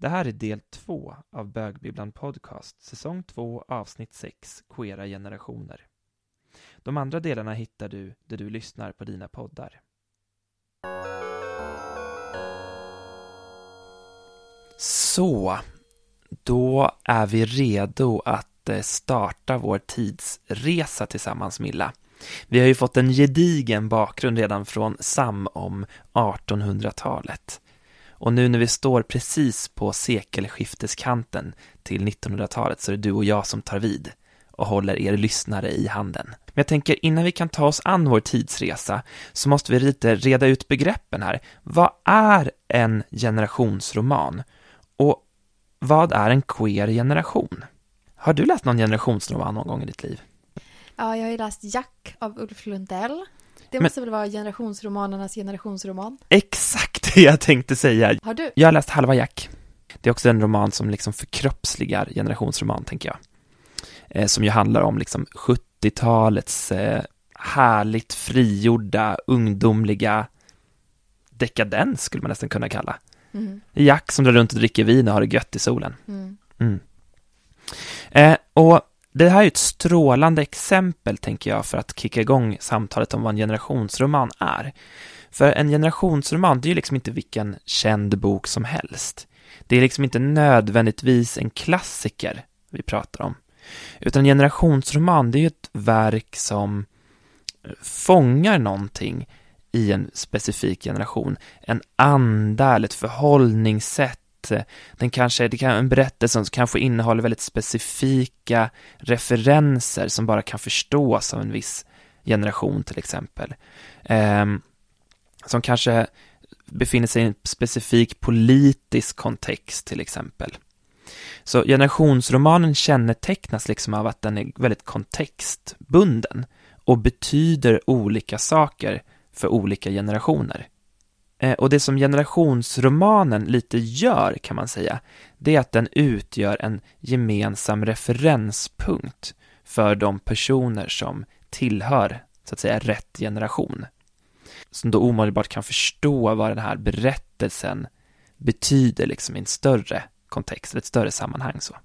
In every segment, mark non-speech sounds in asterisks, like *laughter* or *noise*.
Det här är del två av Bögbibblan Podcast, säsong två, avsnitt sex, Queera generationer. De andra delarna hittar du där du lyssnar på dina poddar. Så, då är vi redo att eh, starta vår tidsresa tillsammans, Milla. Vi har ju fått en gedigen bakgrund redan från SAM om 1800-talet. Och nu när vi står precis på sekelskifteskanten till 1900-talet så är det du och jag som tar vid och håller er lyssnare i handen. Men jag tänker innan vi kan ta oss an vår tidsresa så måste vi lite reda ut begreppen här. Vad är en generationsroman? Och vad är en queer generation? Har du läst någon generationsroman någon gång i ditt liv? Ja, jag har ju läst Jack av Ulf Lundell. Det måste väl vara generationsromanernas generationsroman? Exakt det jag tänkte säga. Har du? Jag har läst Halva Jack. Det är också en roman som liksom förkroppsligar generationsroman, tänker jag. Eh, som ju handlar om liksom 70-talets eh, härligt frigjorda, ungdomliga dekadens, skulle man nästan kunna kalla. Mm. Jack som drar runt och dricker vin och har det gött i solen. Mm. Mm. Eh, och det här är ett strålande exempel, tänker jag, för att kicka igång samtalet om vad en generationsroman är. För en generationsroman, det är ju liksom inte vilken känd bok som helst. Det är liksom inte nödvändigtvis en klassiker vi pratar om. Utan en generationsroman, det är ju ett verk som fångar någonting i en specifik generation. En anda eller ett förhållningssätt Eh, den kanske, det kan en berättelse som kanske innehåller väldigt specifika referenser som bara kan förstås av en viss generation till exempel. Eh, som kanske befinner sig i en specifik politisk kontext till exempel. Så generationsromanen kännetecknas liksom av att den är väldigt kontextbunden och betyder olika saker för olika generationer. Eh, och det som generationsromanen lite gör, kan man säga, det är att den utgör en gemensam referenspunkt för de personer som tillhör, så att säga, rätt generation. Som då omedelbart kan förstå vad den här berättelsen betyder liksom i en större kontext, ett större sammanhang så.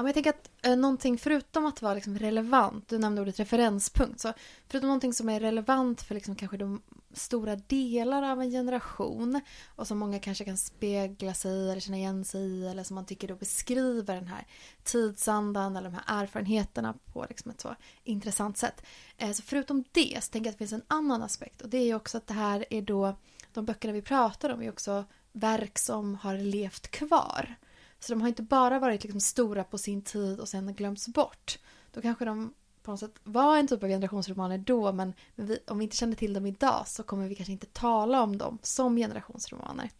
Ja, men jag tänker att eh, någonting förutom att vara liksom relevant, du nämnde ordet referenspunkt, så förutom någonting som är relevant för liksom kanske de stora delar av en generation och som många kanske kan spegla sig i eller känna igen sig i eller som man tycker då beskriver den här tidsandan eller de här erfarenheterna på liksom ett så intressant sätt. Eh, så förutom det så tänker jag att det finns en annan aspekt och det är ju också att det här är då de böckerna vi pratar om är också verk som har levt kvar. Så de har inte bara varit liksom stora på sin tid och sen glömts bort. Då kanske de på något sätt var en typ av generationsromaner då men, vi, om vi inte känner till dem idag så kommer vi kanske inte tala om dem som generationsromaner.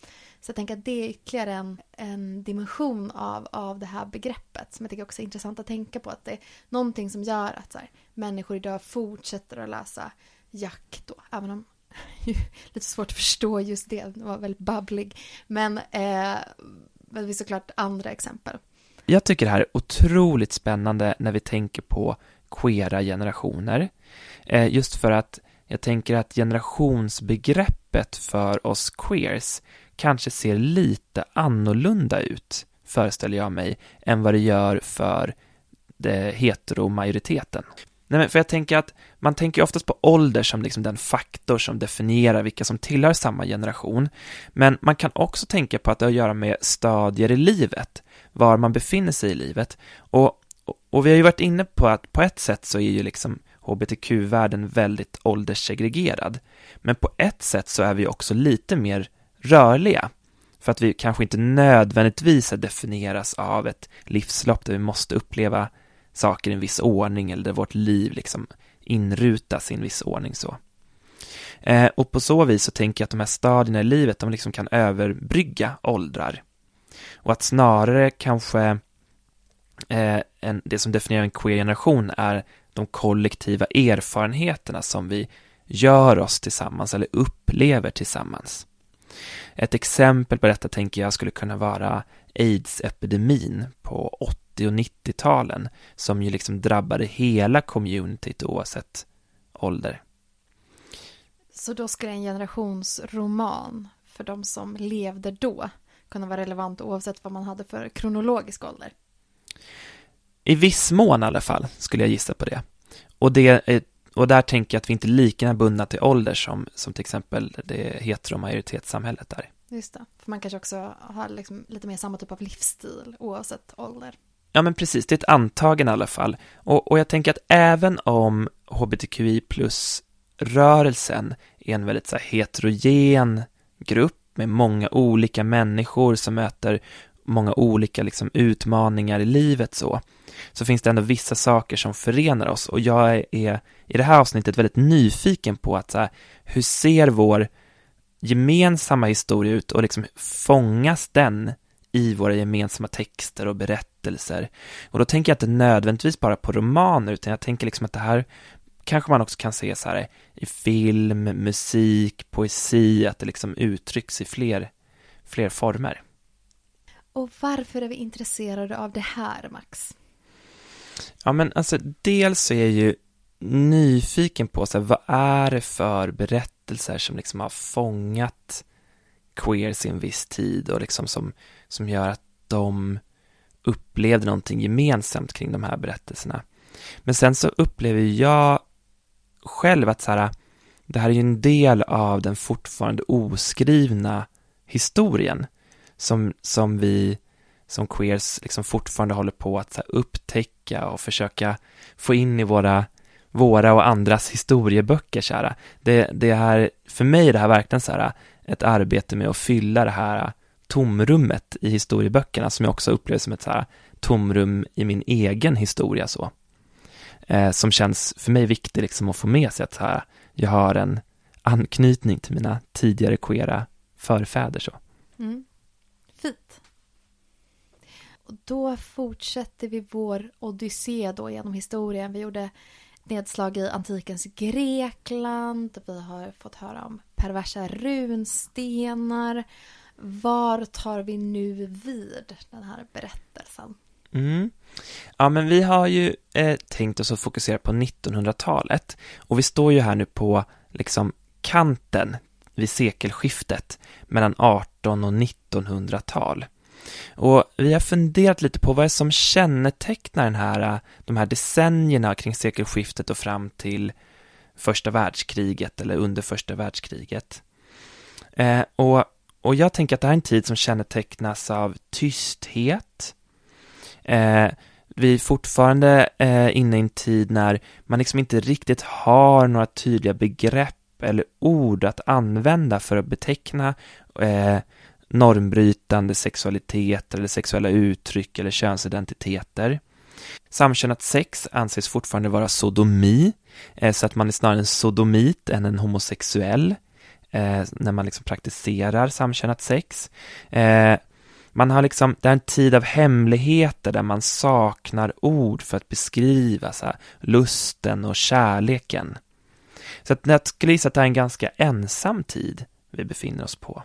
Så jag tänker att det är ytterligare en, en dimension av, av det här begreppet som jag tycker också är intressant att tänka på att det är någonting som gör att så här, människor idag fortsätter att läsa Jack då, även om *laughs* lite svårt att förstå just det, den var väldigt babblig. Men eh, det finns såklart andra exempel. Jag tycker det här är otroligt spännande när vi tänker på queera generationer. Eh, just för att jag tänker att generationsbegreppet för oss queers kanske ser lite annorlunda ut, föreställer jag mig, än vad det gör för heteromajoriteten. Nej, men för jag tänker att man tänker oftast på ålder som liksom den faktor som definierar vilka som tillhör samma generation. Men man kan också tänka på att det har att göra med stadier i livet, var man befinner sig i livet. Och, och vi har ju varit inne på att på ett sätt så är ju liksom hbtq-världen väldigt ålderssegregerad. Men på ett sätt så är vi också lite mer rörliga. För att vi kanske inte nödvändigtvis definieras av ett livslopp där vi måste uppleva saker i en viss ordning eller där vårt liv liksom inrutas i en viss ordning så. Eh, och på så vis så tänker jag att de här stadierna i livet, de liksom kan överbrygga åldrar. Och att snarare kanske eh, en, det som definierar en queer generation är de kollektiva erfarenheterna som vi gör oss tillsammans eller upplever tillsammans. Ett exempel på detta tänker jag skulle kunna vara aids-epidemin på 80 och 90-talen som ju liksom drabbade hela communityt oavsett ålder. Så då skulle en generationsroman för de som levde då kunna vara relevant oavsett vad man hade för kronologisk ålder. I viss mån i alla fall, skulle jag gissa på det. Och, det, och där tänker jag att vi inte är lika bundna till ålder som, som till exempel det heteromajoritetssamhället där. Just det, för man kanske också har liksom lite mer samma typ av livsstil oavsett ålder. Ja, men precis, det är ett antagande i alla fall. Och, och jag tänker att även om hbtqi plus-rörelsen är en väldigt så här, heterogen grupp med många olika människor som möter många olika liksom, utmaningar i livet så, så finns det ändå vissa saker som förenar oss och jag är i det här avsnittet väldigt nyfiken på att så här, hur ser vår gemensamma historia ut och liksom fångas den i våra gemensamma texter och berättelser. Och då tänker jag inte nödvändigtvis bara på romaner, utan jag tänker liksom att det här kanske man också kan se så här i film, musik, poesi, att det liksom uttrycks i fler, fler former. Och varför är vi intresserade av det här, Max? Ja, men alltså dels så är jag ju nyfiken på så här, vad är det för berättelser som liksom har fångat queers i en viss tid och liksom som, som gör att de upplevde någonting gemensamt kring de här berättelserna. Men sen så upplever jag själv att så här, det här är ju en del av den fortfarande oskrivna historien som, som vi som queers liksom fortfarande håller på att så här, upptäcka och försöka få in i våra, våra och andras historieböcker. Så här. Det, det är, för mig är det här verkligen så här, ett arbete med att fylla det här tomrummet i historieböckerna som jag också upplever som ett så här tomrum i min egen historia så. Eh, som känns för mig viktigt liksom att få med sig att så här, jag har en anknytning till mina tidigare queera förfäder så. Mm. Fint. Och då fortsätter vi vår odyssé då genom historien. Vi gjorde nedslag i antikens Grekland. Vi har fått höra om perversa runstenar. Var tar vi nu vid den här berättelsen? Mm. Ja, men vi har ju eh, tänkt oss att fokusera på 1900-talet och vi står ju här nu på liksom kanten vid sekelskiftet mellan 18 och 1900-tal. Och vi har funderat lite på vad det är som kännetecknar den här, äh, de här decennierna kring sekelskiftet och fram till första världskriget eller under första världskriget. Eh, och, och jag tänker att det här är en tid som kännetecknas av tysthet. Eh, vi är fortfarande eh, inne i en tid när man liksom inte riktigt har några tydliga begrepp eller ord att använda för att beteckna eh, normbrytande sexualitet eller sexuella uttryck eller könsidentiteter. Samkönat sex anses fortfarande vara sodomi, eh, så att man är snarare en sodomit än en homosexuell eh, när man liksom praktiserar samkönat sex. Eh, man har liksom, det är en tid av hemligheter där man saknar ord för att beskriva så här, lusten och kärleken. Så att jag skulle gissa att det är en ganska ensam tid vi befinner oss på.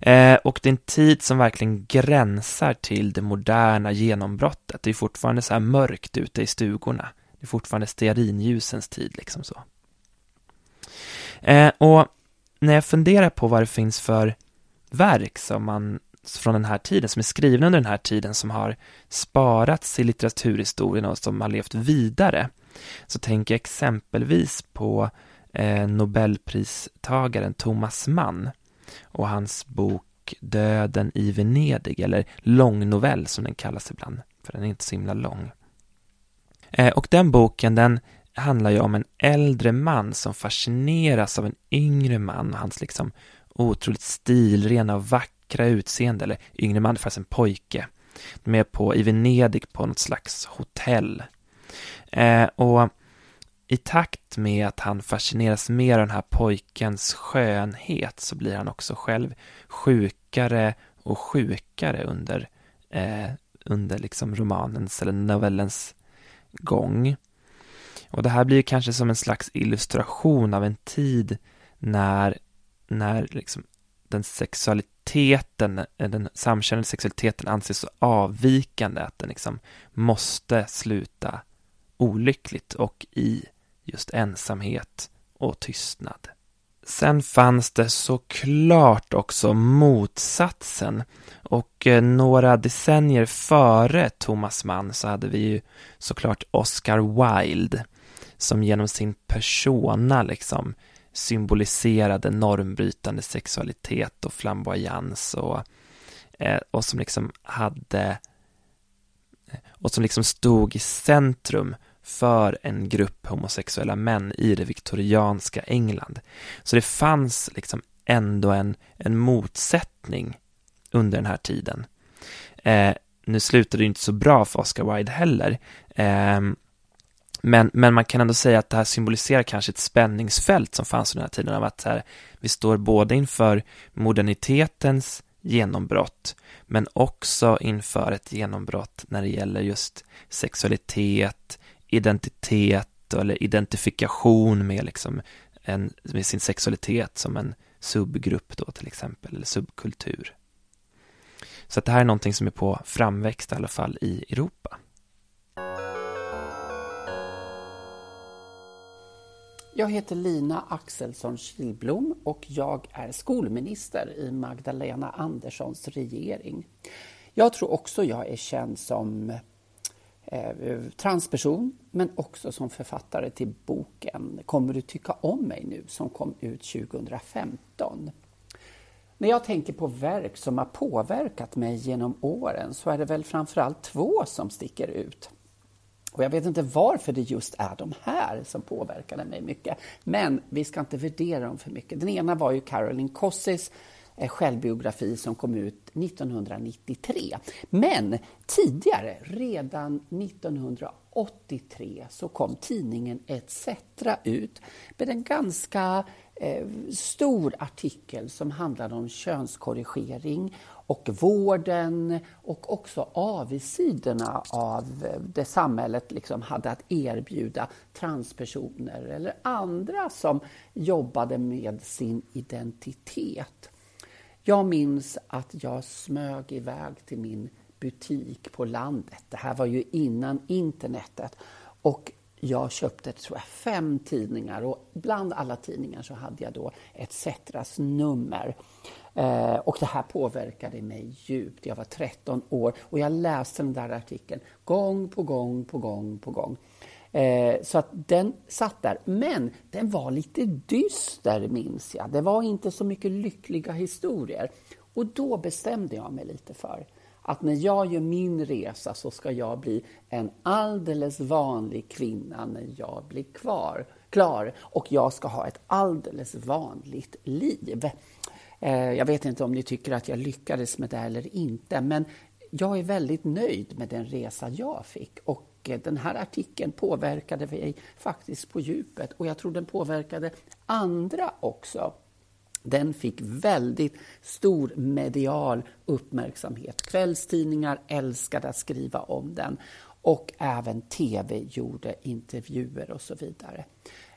Eh, och det är en tid som verkligen gränsar till det moderna genombrottet. Det är fortfarande så här mörkt ute i stugorna. Det är fortfarande stearinljusens tid liksom så. Eh, och när jag funderar på vad det finns för verk som man från den här tiden, som är skrivna under den här tiden, som har sparats i litteraturhistorien och som har levt vidare, så tänker jag exempelvis på eh, Nobelpristagaren Thomas Mann och hans bok Döden i Venedig, eller långnovell som den kallas ibland, för den är inte så himla lång. Eh, och den boken, den handlar ju om en äldre man som fascineras av en yngre man och hans liksom otroligt stilrena och vackra utseende, eller yngre man, fast en pojke. De är på, i Venedig på något slags hotell. Eh, och i takt med att han fascineras mer av den här pojkens skönhet så blir han också själv sjukare och sjukare under, eh, under liksom romanens eller novellens gång. Och det här blir kanske som en slags illustration av en tid när, när liksom den sexualiteten, den samkönade sexualiteten anses så avvikande att den liksom måste sluta olyckligt och i just ensamhet och tystnad. Sen fanns det såklart också motsatsen. Och eh, några decennier före Thomas Mann så hade vi ju såklart Oscar Wilde som genom sin persona liksom symboliserade normbrytande sexualitet och flamboyans och, eh, och som liksom hade eh, och som liksom stod i centrum för en grupp homosexuella män i det viktorianska England. Så det fanns liksom ändå en, en motsättning under den här tiden. Eh, nu slutade det inte så bra för Oscar Wilde heller, eh, men, men man kan ändå säga att det här symboliserar kanske ett spänningsfält som fanns under den här tiden av att här, vi står både inför modernitetens genombrott men också inför ett genombrott när det gäller just sexualitet, identitet eller identifikation med, liksom en, med sin sexualitet som en subgrupp då till exempel, eller subkultur. Så att det här är någonting som är på framväxt i alla fall i Europa. Jag heter Lina Axelsson Kilblom och jag är skolminister i Magdalena Anderssons regering. Jag tror också jag är känd som Eh, transperson men också som författare till boken Kommer du tycka om mig nu som kom ut 2015. När jag tänker på verk som har påverkat mig genom åren så är det väl framförallt två som sticker ut. Och jag vet inte varför det just är de här som påverkade mig mycket. Men vi ska inte värdera dem för mycket. Den ena var ju Caroline Kossis Eh, självbiografi som kom ut 1993. Men tidigare, redan 1983, så kom tidningen ETC ut med en ganska eh, stor artikel som handlade om könskorrigering och vården och också avigsidorna av eh, det samhället liksom hade att erbjuda transpersoner eller andra som jobbade med sin identitet. Jag minns att jag smög iväg till min butik på landet. Det här var ju innan internetet. Och jag köpte tror jag, fem tidningar och bland alla tidningar så hade jag då ETCetras nummer. Eh, och det här påverkade mig djupt. Jag var 13 år och jag läste den där artikeln gång på gång på gång på gång. Eh, så att den satt där. Men den var lite dyster minns jag. Det var inte så mycket lyckliga historier. Och då bestämde jag mig lite för att när jag gör min resa så ska jag bli en alldeles vanlig kvinna när jag blir kvar, klar och jag ska ha ett alldeles vanligt liv. Eh, jag vet inte om ni tycker att jag lyckades med det eller inte, men jag är väldigt nöjd med den resa jag fick. Och den här artikeln påverkade mig faktiskt på djupet och jag tror den påverkade andra också. Den fick väldigt stor medial uppmärksamhet. Kvällstidningar älskade att skriva om den och även tv gjorde intervjuer och så vidare.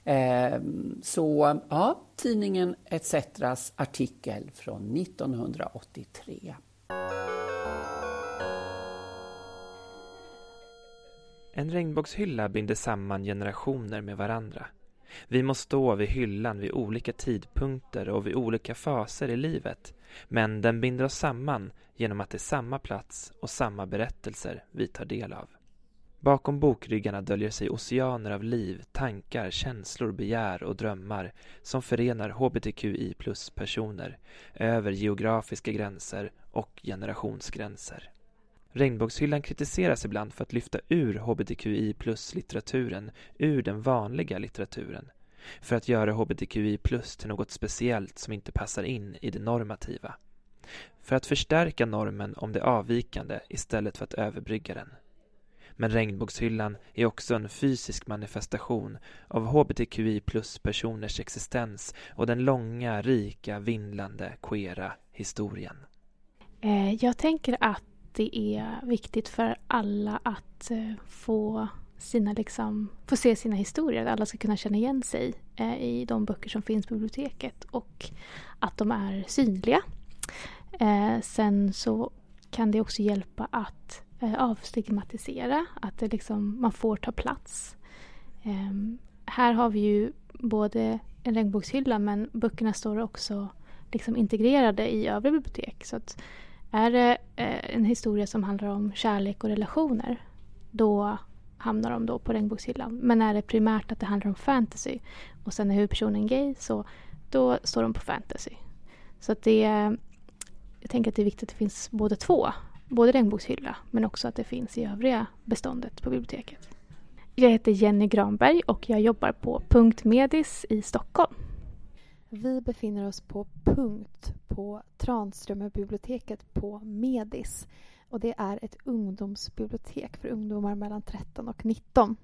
Ehm, så ja, tidningen ETCs artikel från 1983. En regnbågshylla binder samman generationer med varandra. Vi må stå vid hyllan vid olika tidpunkter och vid olika faser i livet, men den binder oss samman genom att det är samma plats och samma berättelser vi tar del av. Bakom bokryggarna döljer sig oceaner av liv, tankar, känslor, begär och drömmar som förenar hbtqi plus-personer över geografiska gränser och generationsgränser. Regnbågshyllan kritiseras ibland för att lyfta ur hbtqi plus-litteraturen ur den vanliga litteraturen för att göra hbtqi plus till något speciellt som inte passar in i det normativa. För att förstärka normen om det avvikande istället för att överbrygga den. Men regnbågshyllan är också en fysisk manifestation av hbtqi plus-personers existens och den långa, rika, vindlande, queera historien. Eh, jag tänker att det är viktigt för alla att eh, få, sina, liksom, få se sina historier. Att alla ska kunna känna igen sig eh, i de böcker som finns på biblioteket och att de är synliga. Eh, sen så kan det också hjälpa att eh, avstigmatisera, att det liksom, man får ta plats. Ehm, här har vi ju både en regnbågshylla men böckerna står också liksom integrerade i övriga bibliotek. Så att är det eh, en historia som handlar om kärlek och relationer då hamnar de då på regnbågshyllan. Men är det primärt att det handlar om fantasy och sen är huvudpersonen gay så då står de på fantasy. Så att det jag tänker att det är viktigt att det finns både två. Både regnbågshylla men också att det finns i övriga beståndet på biblioteket. Jag heter Jenny Granberg och jag jobbar på Punkt Medis i Stockholm. Vi befinner oss på Punkt på Tranströmerbiblioteket på Medis. Och det är ett ungdomsbibliotek för ungdomar mellan 13 och 19.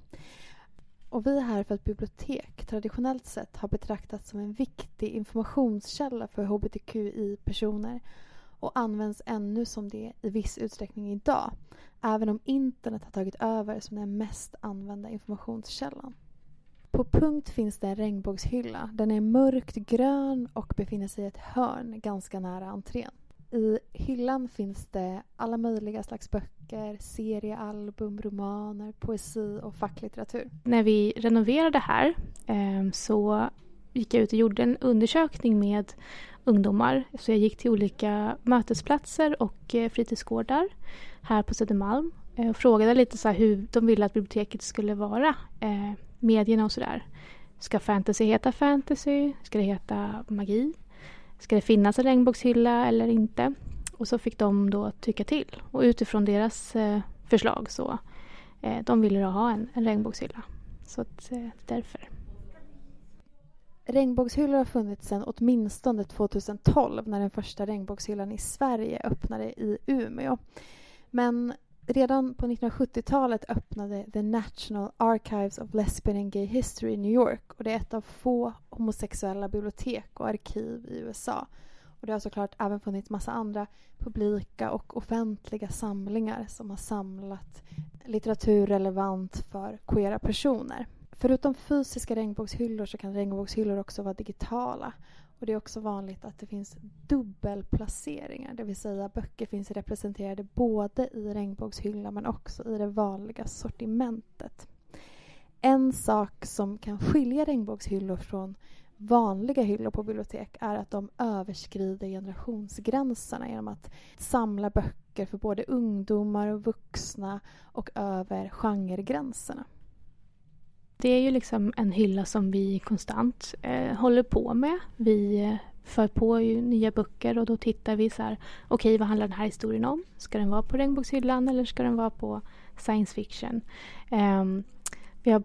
Och vi är här för att bibliotek traditionellt sett har betraktats som en viktig informationskälla för hbtqi-personer och används ännu som det i viss utsträckning idag. Även om internet har tagit över som den mest använda informationskällan. På punkt finns det en regnbågshylla. Den är mörkt grön och befinner sig i ett hörn ganska nära entrén. I hyllan finns det alla möjliga slags böcker, seriealbum, romaner, poesi och facklitteratur. När vi renoverade här ehm, så gick jag ut och gjorde en undersökning med ungdomar. Så jag gick till olika mötesplatser och eh, fritidsgårdar här på Södermalm eh, och frågade lite så hur de ville att biblioteket skulle vara. Eh, Medierna och sådär. Ska fantasy heta fantasy? Ska det heta magi? Ska det finnas en regnbågshylla eller inte? Och så fick de då tycka till. Och utifrån deras eh, förslag så eh, de ville då ha en, en regnbågshylla. Så att, eh, därför. Regnbågshyllor har funnits sedan åtminstone 2012 när den första regnbågshyllan i Sverige öppnade i Umeå. Men redan på 1970-talet öppnade The National Archives of Lesbian and Gay History i New York och det är ett av få homosexuella bibliotek och arkiv i USA. Och det har såklart även funnits massa andra publika och offentliga samlingar som har samlat litteratur relevant för queera personer. Förutom fysiska regnbågshyllor så kan regnbågshyllor också vara digitala. Och Det är också vanligt att det finns dubbelplaceringar, det vill säga böcker finns representerade både i regnbågshyllan men också i det vanliga sortimentet. En sak som kan skilja regnbågshyllor från vanliga hyllor på bibliotek är att de överskrider generationsgränserna genom att samla böcker för både ungdomar och vuxna och över genregränserna. Det är ju liksom en hylla som vi konstant eh, håller på med. Vi eh, för på ju nya böcker och då tittar vi så här, okej okay, vad handlar den här historien om? Ska den vara på regnbågshyllan eller ska den vara på science fiction? Eh, vi har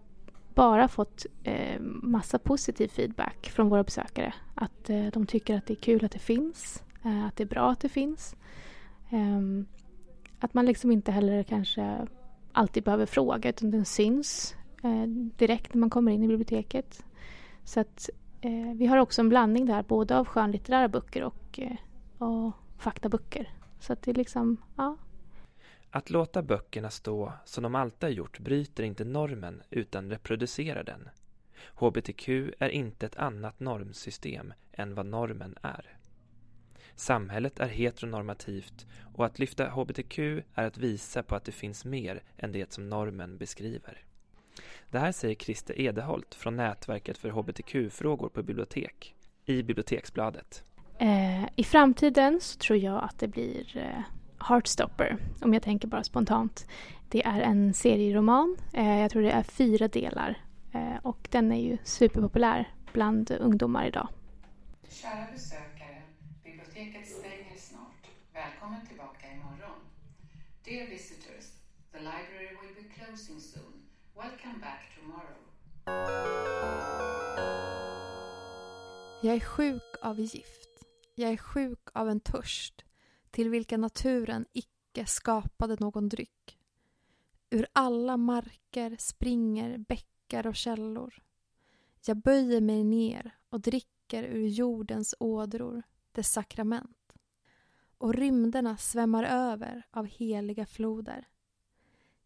bara fått eh, massa positiv feedback från våra besökare. Att eh, de tycker att det är kul att det finns, eh, att det är bra att det finns. Ehm, att man liksom inte heller kanske alltid behöver fråga utan den syns eh, direkt när man kommer in i biblioteket. Så att eh, vi har också en blandning där både av skönlitterära böcker och, eh, och faktaböcker. Så att det är liksom, ja. Att låta böckerna stå som de alltid har gjort bryter inte normen utan reproducerar den. HBTQ är inte ett annat normsystem än vad normen är. Samhället är heteronormativt och att lyfta HBTQ är att visa på att det finns mer än det som normen beskriver. Det här säger Christer Edeholt från Nätverket för hbtq-frågor på bibliotek i Biblioteksbladet. Eh, I framtiden så tror jag att det blir eh, Heartstopper, om jag tänker bara spontant. Det är en serieroman. Eh, jag tror det är fyra delar och den är ju superpopulär bland ungdomar idag. Kära besökare, biblioteket stänger snart. Välkommen tillbaka imorgon. Dear visitors, the library will be closing soon. Welcome back tomorrow. Jag är sjuk av gift. Jag är sjuk av en törst till vilken naturen icke skapade någon dryck. Ur alla marker springer bäckar och källor. Jag böjer mig ner och dricker ur jordens ådror, dess sakrament. Och rymderna svämmar över av heliga floder.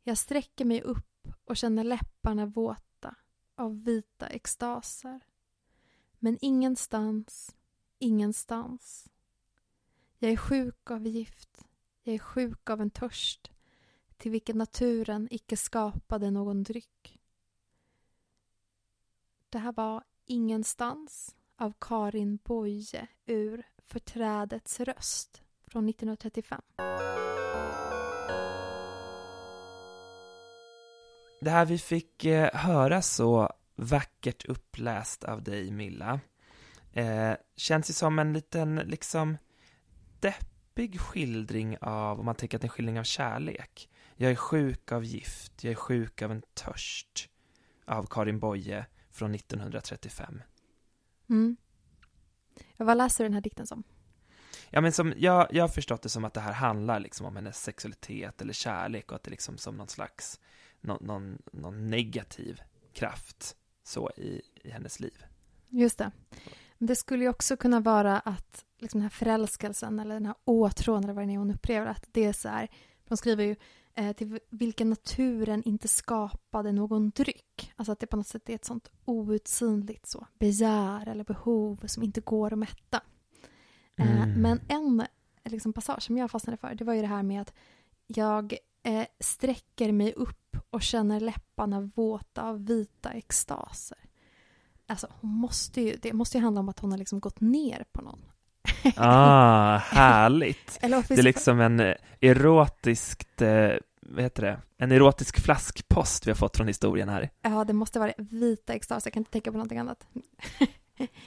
Jag sträcker mig upp och känner läpparna våta av vita extaser. Men ingenstans, ingenstans. Jag är sjuk av gift, jag är sjuk av en törst till vilken naturen icke skapade någon dryck. Det här var Ingenstans av Karin Boye ur Förträdets röst från 1935. Det här vi fick eh, höra så vackert uppläst av dig, Milla, eh, känns ju som en liten, liksom, deppig skildring av, om man tänker att det är en skildring av kärlek. Jag är sjuk av gift, jag är sjuk av en törst, av Karin Boye från 1935. Mm. Vad läser du den här dikten som? Ja, men som, jag, jag har förstått det som att det här handlar liksom om hennes sexualitet eller kärlek och att det liksom som någon slags, någon, någon, någon negativ kraft så i, i hennes liv. Just det. Men det skulle ju också kunna vara att liksom den här förälskelsen eller den här åtrån eller vad det är hon upplever, att det är så här, de skriver ju eh, till vilken naturen inte skapade någon dryck. Alltså att det på något sätt är ett sånt outsinligt så, begär eller behov som inte går att mätta. Eh, Mm. Men en liksom, passage som jag fastnade för, det var ju det här med att jag eh, sträcker mig upp och känner läpparna våta av vita extaser. Alltså, hon måste ju, det måste ju handla om att hon har liksom gått ner på någon. Ah, *laughs* härligt! Det är liksom en eh, erotiskt, eh, vad heter det, en erotisk flaskpost vi har fått från historien här. Ja, det måste vara vita extaser. Jag kan inte tänka på någonting annat.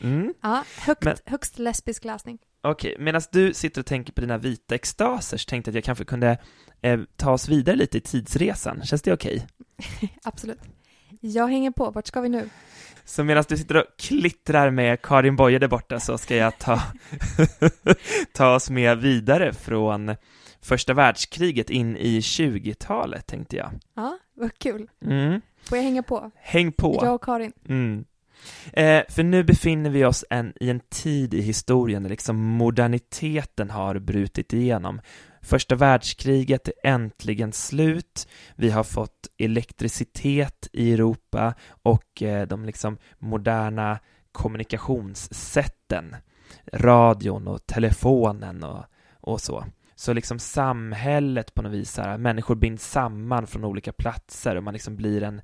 Mm. *laughs* Ja, högt, Men- högst lesbisk läsning. Okej, medan du sitter och tänker på dina vita extaser så tänkte jag att jag kanske kunde eh, ta oss vidare lite i tidsresan. Känns det okej? *laughs* Absolut. Jag hänger på. Vart ska vi nu? Så medan du sitter och klittrar med Karin Boye där borta så ska jag ta, *laughs* ta oss med vidare från första världskriget in i 20-talet, tänkte jag. Ja, vad kul. Mm. Får jag hänga på? Häng på! Jag och Karin. Mm. Eh, för nu befinner vi oss en, i en tid i historien där liksom moderniteten har brutit igenom. Första världskriget är äntligen slut, vi har fått elektricitet i Europa och eh, de liksom moderna kommunikationssätten, radion och telefonen och, och så. Så liksom samhället på något vis, här, människor binds samman från olika platser och man liksom blir en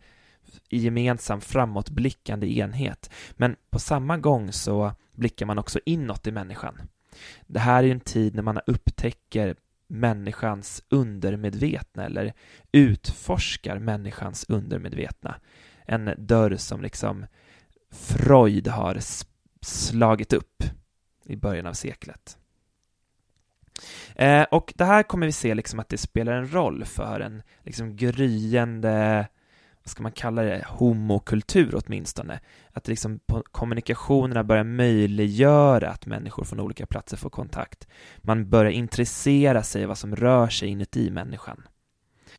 i gemensam framåtblickande enhet. Men på samma gång så blickar man också inåt i människan. Det här är ju en tid när man upptäcker människans undermedvetna eller utforskar människans undermedvetna. En dörr som liksom Freud har slagit upp i början av seklet. Eh, och det här kommer vi se liksom att det spelar en roll för en liksom gryende vad ska man kalla det, homokultur åtminstone. Att liksom kommunikationerna börjar möjliggöra att människor från olika platser får kontakt. Man börjar intressera sig vad som rör sig inuti människan.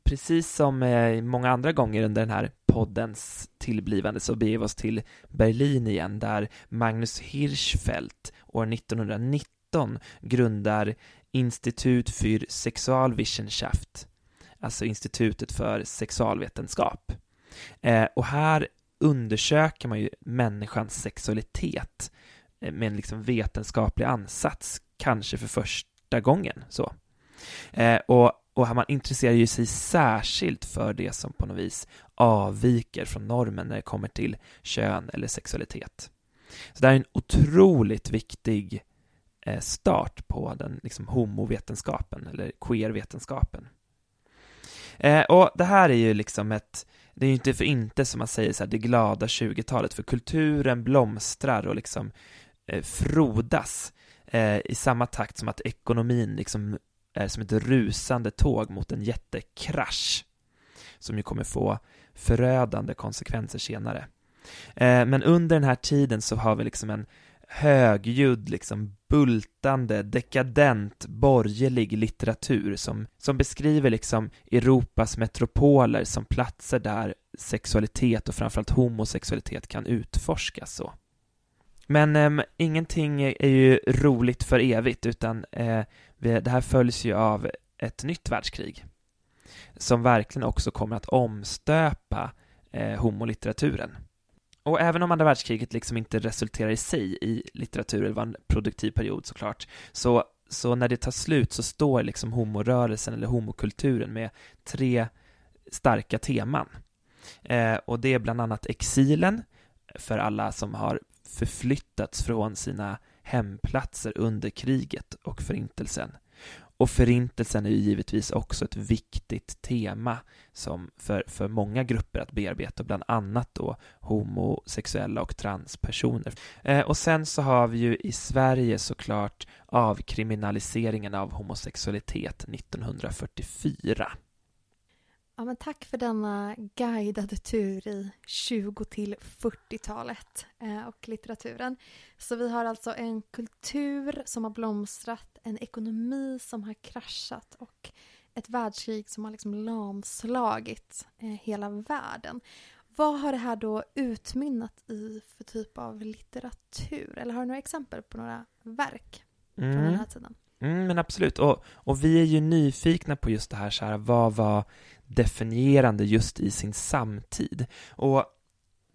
Precis som eh, många andra gånger under den här poddens tillblivande så beger vi oss till Berlin igen där Magnus Hirschfeldt år 1919 grundar Institut für Sexualwissenschaft, alltså Institutet för sexualvetenskap. Eh, och här undersöker man ju människans sexualitet eh, med en liksom vetenskaplig ansats, kanske för första gången. Så. Eh, och, och man intresserar ju sig särskilt för det som på något vis avviker från normen när det kommer till kön eller sexualitet. Så det här är en otroligt viktig eh, start på den liksom homovetenskapen eller queervetenskapen. Eh, och det här är ju liksom ett, det är ju inte för inte som man säger så här, det glada 20-talet, för kulturen blomstrar och liksom eh, frodas eh, i samma takt som att ekonomin liksom är som ett rusande tåg mot en jättekrasch som ju kommer få förödande konsekvenser senare. Eh, men under den här tiden så har vi liksom en högljudd, liksom bultande, dekadent, borgerlig litteratur som, som beskriver liksom Europas metropoler som platser där sexualitet och framförallt homosexualitet kan utforskas så. Men eh, ingenting är ju roligt för evigt utan eh, det här följs ju av ett nytt världskrig som verkligen också kommer att omstöpa eh, homolitteraturen. Och även om andra världskriget liksom inte resulterar i sig i litteratur, det var en produktiv period såklart, så, så när det tar slut så står liksom homorörelsen eller homokulturen med tre starka teman. Eh, och det är bland annat exilen, för alla som har förflyttats från sina hemplatser under kriget och förintelsen. Och förintelsen är ju givetvis också ett viktigt tema som för, för många grupper att bearbeta, bland annat då homosexuella och transpersoner. Eh, och sen så har vi ju i Sverige såklart avkriminaliseringen av homosexualitet 1944. Ja, men tack för denna guidade tur i 20 till 40-talet eh, och litteraturen. Så vi har alltså en kultur som har blomstrat, en ekonomi som har kraschat och ett världskrig som har liksom lamslagit eh, hela världen. Vad har det här då utmynnat i för typ av litteratur? Eller har du några exempel på några verk från Mm. den här tiden? Mm, men absolut, och, och vi är ju nyfikna på just det här, så här, vad var definierande just i sin samtid? Och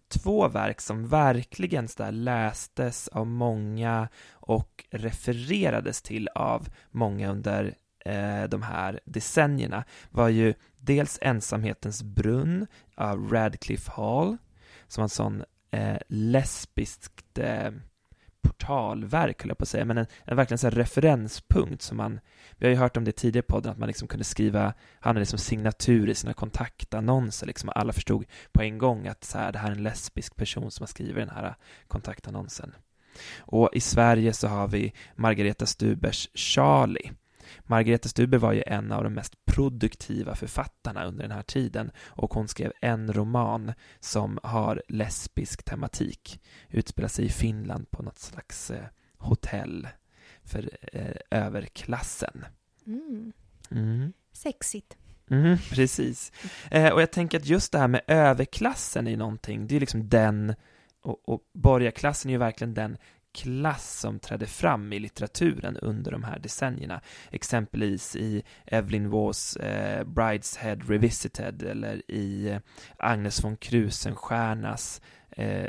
två verk som verkligen så lästes av många och refererades till av många under eh, de här decennierna var ju dels Ensamhetens brunn av Radcliffe Hall, som var en sån eh, lesbiskt eh, portalverk, höll jag på att säga, men en, en verkligen så referenspunkt som man, vi har ju hört om det tidigare i podden, att man liksom kunde skriva, han hade liksom signatur i sina kontaktannonser, liksom alla förstod på en gång att så här, det här är en lesbisk person som har skrivit den här eh, kontaktannonsen. Och i Sverige så har vi Margareta Stubers Charlie. Margareta Stuber var ju en av de mest produktiva författarna under den här tiden och hon skrev en roman som har lesbisk tematik, utspelar sig i Finland på något slags eh, hotell för eh, överklassen. Mm. Mm. Sexigt. Mm, *laughs* precis. Eh, och jag tänker att just det här med överklassen är någonting, det är liksom den, och, och borgarklassen är ju verkligen den klass som trädde fram i litteraturen under de här decennierna. Exempelvis i Evelyn Waughs eh, Brideshead Revisited eller i eh, Agnes von Krusenstjernas eh,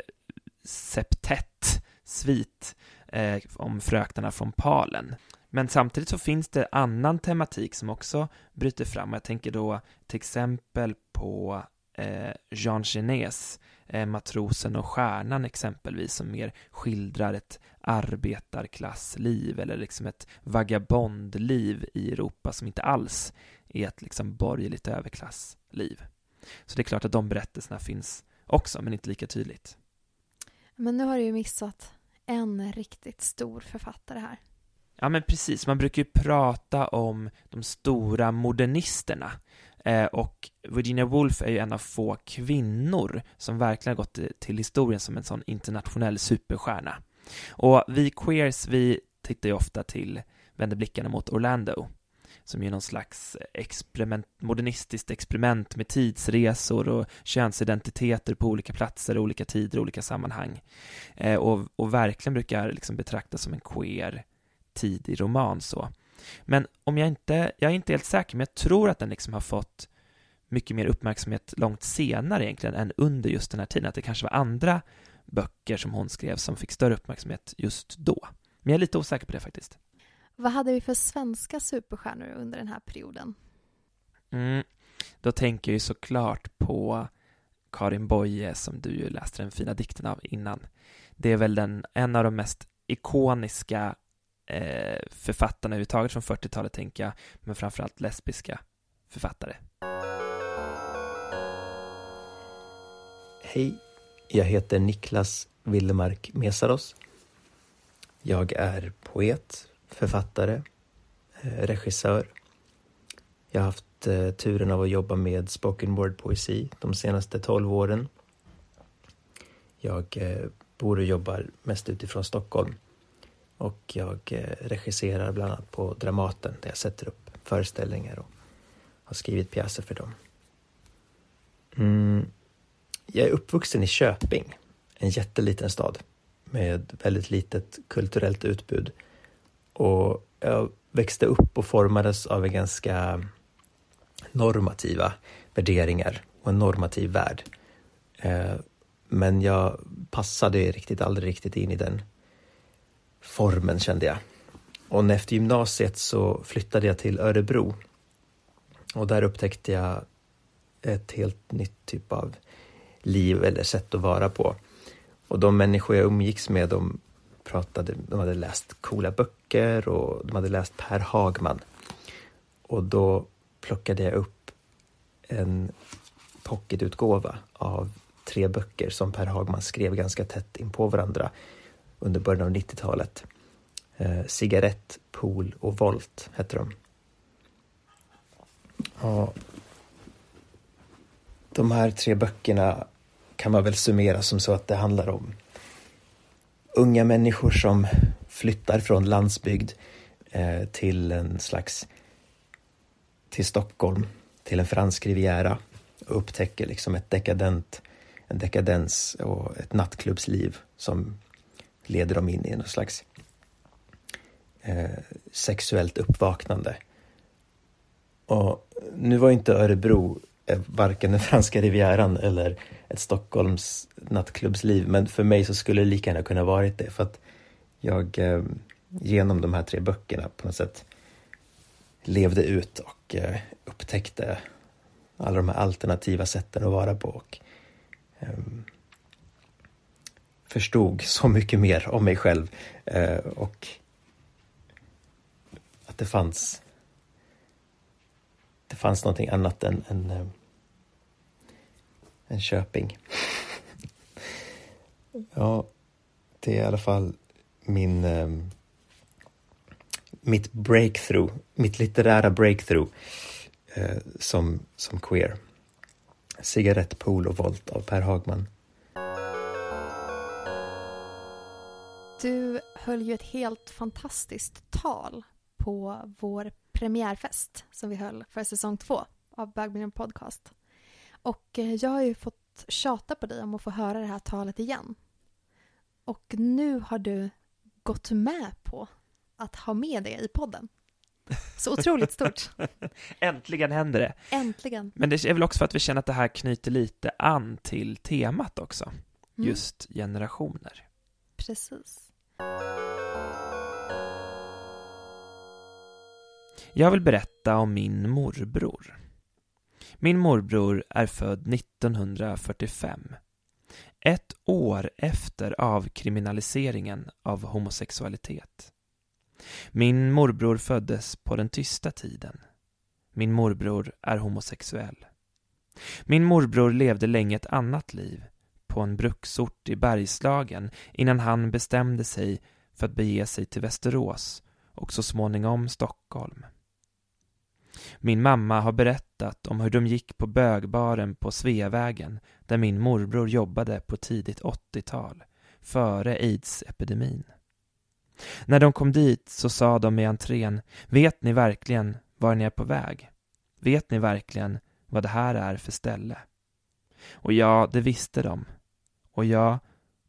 Septett svit eh, om fröknarna från Palen. Men samtidigt så finns det annan tematik som också bryter fram. Jag tänker då till exempel på eh, Jean Genets Matrosen och stjärnan exempelvis som mer skildrar ett arbetarklassliv eller liksom ett vagabondliv i Europa som inte alls är ett liksom borgerligt överklassliv. Så det är klart att de berättelserna finns också, men inte lika tydligt. Men nu har du ju missat en riktigt stor författare här. Ja, men precis. Man brukar ju prata om de stora modernisterna. Eh, och Virginia Woolf är ju en av få kvinnor som verkligen har gått till historien som en sån internationell superstjärna. Och vi queers, vi tittar ju ofta till, vänder blickarna mot Orlando, som är någon slags experiment, modernistiskt experiment med tidsresor och könsidentiteter på olika platser, olika tider, olika sammanhang. Eh, och, och verkligen brukar liksom betraktas som en queer tidig roman så. Men om jag inte, jag är inte helt säker, men jag tror att den liksom har fått mycket mer uppmärksamhet långt senare egentligen än under just den här tiden, att det kanske var andra böcker som hon skrev som fick större uppmärksamhet just då. Men jag är lite osäker på det faktiskt. Vad hade vi för svenska superstjärnor under den här perioden? Mm. Då tänker jag ju såklart på Karin Boye som du ju läste den fina dikten av innan. Det är väl den, en av de mest ikoniska eh, författarna överhuvudtaget från 40-talet tänker jag, men framförallt lesbiska författare. Hej, jag heter Niklas Willemark Mesaros. Jag är poet, författare, eh, regissör. Jag har haft eh, turen av att jobba med spoken word-poesi de senaste tolv åren. Jag eh, bor och jobbar mest utifrån Stockholm och jag eh, regisserar bland annat på Dramaten där jag sätter upp föreställningar och har skrivit pjäser för dem. Mm. Jag är uppvuxen i Köping, en jätteliten stad med väldigt litet kulturellt utbud. Och jag växte upp och formades av en ganska normativa värderingar och en normativ värld. Eh, men jag passade riktigt aldrig riktigt in i den formen kände jag. Och efter gymnasiet så flyttade jag till Örebro. Och där upptäckte jag ett helt nytt typ av liv eller sätt att vara på. Och de människor jag umgicks med, de pratade, de hade läst coola böcker och de hade läst Per Hagman. Och då plockade jag upp en pocketutgåva av tre böcker som Per Hagman skrev ganska tätt in på varandra under början av 90-talet. Eh, Cigarett, Pool och Volt hette de. Ja, de här tre böckerna kan man väl summera som så att det handlar om unga människor som flyttar från landsbygd eh, till en slags till Stockholm, till en fransk riviera och upptäcker liksom ett dekadent, en dekadens och ett nattklubbsliv som leder dem in i någon slags eh, sexuellt uppvaknande. Och nu var inte Örebro eh, varken den franska rivieran eller ett Stockholms nattklubbsliv, men för mig så skulle det lika gärna kunna varit det för att jag eh, genom de här tre böckerna på något sätt levde ut och eh, upptäckte alla de här alternativa sätten att vara på och eh, förstod så mycket mer om mig själv eh, och att det fanns det fanns någonting annat än, än, eh, än Köping. *laughs* ja, det är i alla fall min eh, mitt breakthrough, mitt litterära breakthrough eh, som, som queer. Cigarettpool och volt av Per Hagman. Du höll ju ett helt fantastiskt tal på vår premiärfest som vi höll för säsong två av Bögmiljön Podcast. Och eh, jag har ju fått tjata på dig om att få höra det här talet igen. Och nu har du gått med på att ha med det i podden. Så otroligt stort. *laughs* Äntligen händer det. Äntligen. Men det är väl också för att vi känner att det här knyter lite an till temat också. Mm. Just generationer. Precis. Jag vill berätta om min morbror. Min morbror är född 1945. Ett år efter avkriminaliseringen av homosexualitet. Min morbror föddes på den tysta tiden. Min morbror är homosexuell. Min morbror levde länge ett annat liv, på en bruksort i Bergslagen, innan han bestämde sig för att bege sig till Västerås och så småningom Stockholm. Min mamma har berättat om hur de gick på bögbaren på Sveavägen där min morbror jobbade på tidigt 80-tal, före aids-epidemin. När de kom dit så sa de i entrén, vet ni verkligen var ni är på väg? Vet ni verkligen vad det här är för ställe? Och ja, det visste de. Och ja,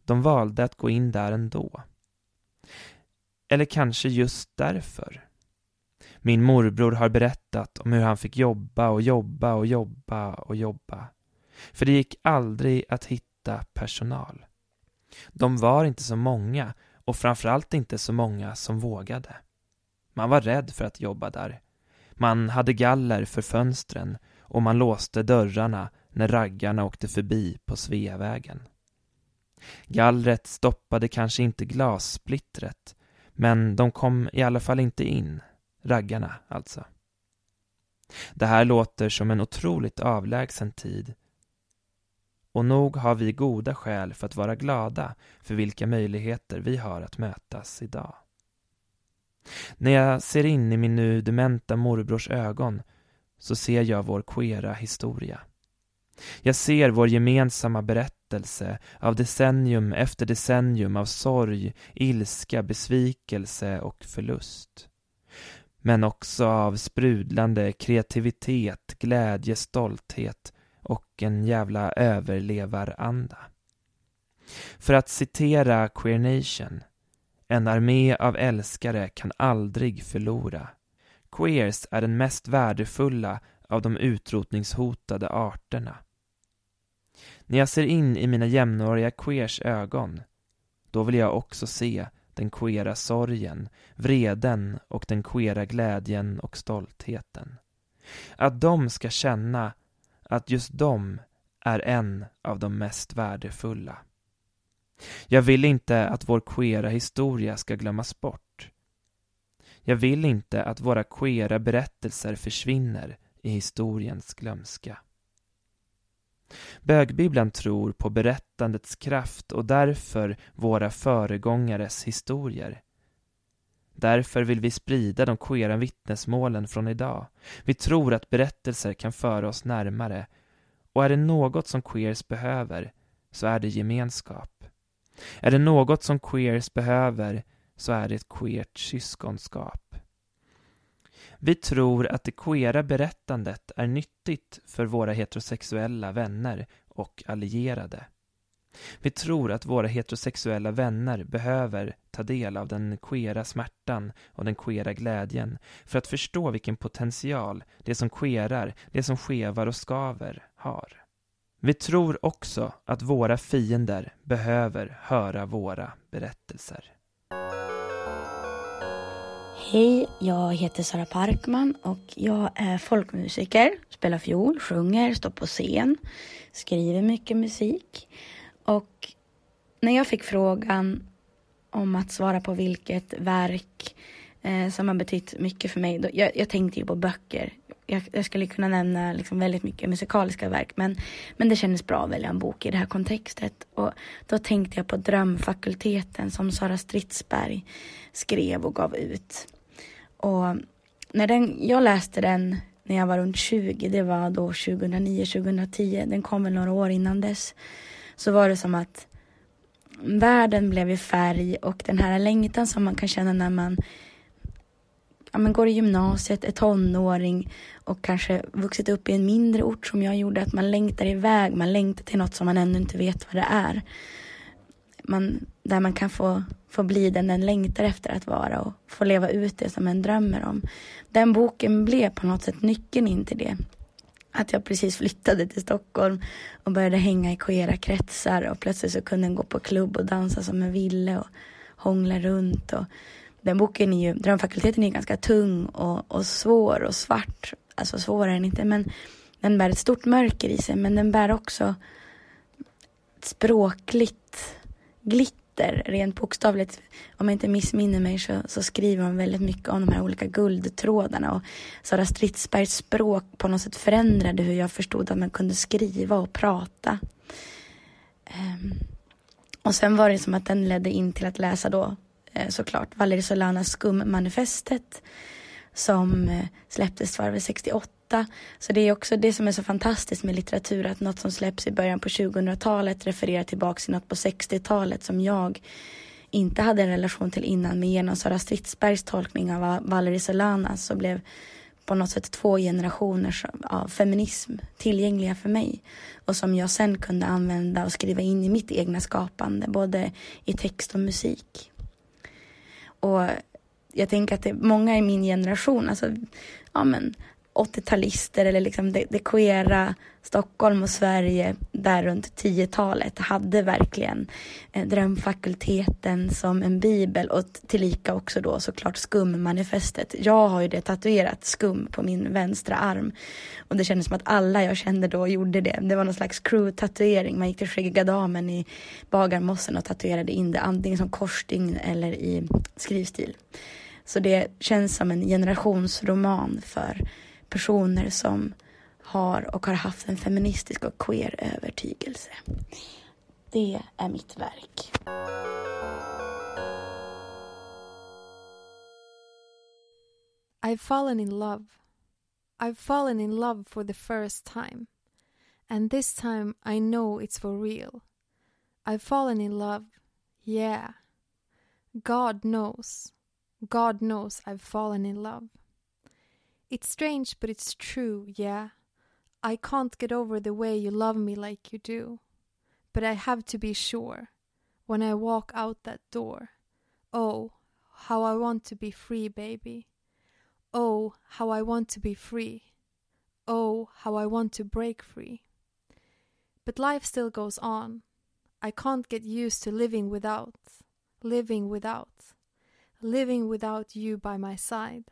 de valde att gå in där ändå. Eller kanske just därför. Min morbror har berättat om hur han fick jobba och jobba och jobba och jobba. För det gick aldrig att hitta personal. De var inte så många och framförallt inte så många som vågade. Man var rädd för att jobba där. Man hade galler för fönstren och man låste dörrarna när raggarna åkte förbi på Sveavägen. Gallret stoppade kanske inte glassplittret, men de kom i alla fall inte in, raggarna alltså. Det här låter som en otroligt avlägsen tid och nog har vi goda skäl för att vara glada för vilka möjligheter vi har att mötas idag. När jag ser in i min nu dementa morbrors ögon så ser jag vår queera historia. Jag ser vår gemensamma berättelse av decennium efter decennium av sorg, ilska, besvikelse och förlust. Men också av sprudlande kreativitet, glädje, stolthet och en jävla överlevaranda. För att citera Queer Nation, en armé av älskare kan aldrig förlora. Queers är den mest värdefulla av de utrotningshotade arterna. När jag ser in i mina jämnåriga queers ögon, då vill jag också se den queera sorgen, vreden och den queera glädjen och stoltheten. Att de ska känna att just de är en av de mest värdefulla. Jag vill inte att vår queera historia ska glömmas bort. Jag vill inte att våra queera berättelser försvinner i historiens glömska. Bögbibeln tror på berättandets kraft och därför våra föregångares historier. Därför vill vi sprida de queera vittnesmålen från idag. Vi tror att berättelser kan föra oss närmare och är det något som queers behöver så är det gemenskap. Är det något som queers behöver så är det ett queert syskonskap. Vi tror att det queera berättandet är nyttigt för våra heterosexuella vänner och allierade. Vi tror att våra heterosexuella vänner behöver ta del av den queera smärtan och den queera glädjen för att förstå vilken potential det som queerar, det som skevar och skaver har. Vi tror också att våra fiender behöver höra våra berättelser. Hej, jag heter Sara Parkman och jag är folkmusiker, spelar fiol, sjunger, står på scen, skriver mycket musik. Och när jag fick frågan om att svara på vilket verk eh, som har betytt mycket för mig, då, jag, jag tänkte ju på böcker. Jag, jag skulle kunna nämna liksom väldigt mycket musikaliska verk men, men det kändes bra att välja en bok i det här kontextet. Och då tänkte jag på Drömfakulteten som Sara Stridsberg skrev och gav ut. Och när den, jag läste den när jag var runt 20, det var då 2009-2010, den kom väl några år innan dess, så var det som att världen blev i färg och den här längtan som man kan känna när man ja, men går i gymnasiet, är tonåring och kanske vuxit upp i en mindre ort som jag gjorde, att man längtar iväg, man längtar till något som man ännu inte vet vad det är. Man, där man kan få, få bli den den längtar efter att vara och få leva ut det som en drömmer om. Den boken blev på något sätt nyckeln in till det. Att jag precis flyttade till Stockholm och började hänga i queera kretsar och plötsligt så kunde jag gå på klubb och dansa som jag ville och hångla runt och den boken är ju, Drömfakulteten är ganska tung och, och svår och svart. Alltså svårare än inte, men den bär ett stort mörker i sig, men den bär också ett språkligt glitter, rent bokstavligt. Om jag inte missminner mig så, så skriver hon väldigt mycket om de här olika guldtrådarna och Sara Stridsbergs språk på något sätt förändrade hur jag förstod att man kunde skriva och prata. Um, och sen var det som att den ledde in till att läsa då Eh, såklart Valerie Solanas Skummanifestet som eh, släpptes var 68. Så det är också det som är så fantastiskt med litteratur att något som släpps i början på 2000-talet refererar tillbaka till något på 60-talet som jag inte hade en relation till innan. Men genom Sara Stridsbergs tolkning av Valerie Solana så blev på något sätt två generationer av feminism tillgängliga för mig. Och som jag sen kunde använda och skriva in i mitt egna skapande både i text och musik. Och jag tänker att det är många i min generation, alltså ja men 80-talister eller liksom det, det queera Stockholm och Sverige där runt 10-talet hade verkligen eh, Drömfakulteten som en bibel och tillika också då såklart skummanifestet. Jag har ju det tatuerat skum på min vänstra arm och det kändes som att alla jag kände då gjorde det. Det var någon slags crew-tatuering. Man gick till Skäggiga Damen i Bagarmossen och tatuerade in det antingen som korsstygn eller i skrivstil. Så det känns som en generationsroman för personer som har och har haft en feministisk och queer övertygelse. Det är mitt verk. I've fallen in love. I've fallen in love for the first time. And this time I know it's for real. I've fallen in love, yeah. God knows. God knows I've fallen in love. It's strange, but it's true, yeah. I can't get over the way you love me like you do. But I have to be sure when I walk out that door. Oh, how I want to be free, baby. Oh, how I want to be free. Oh, how I want to break free. But life still goes on. I can't get used to living without, living without, living without you by my side.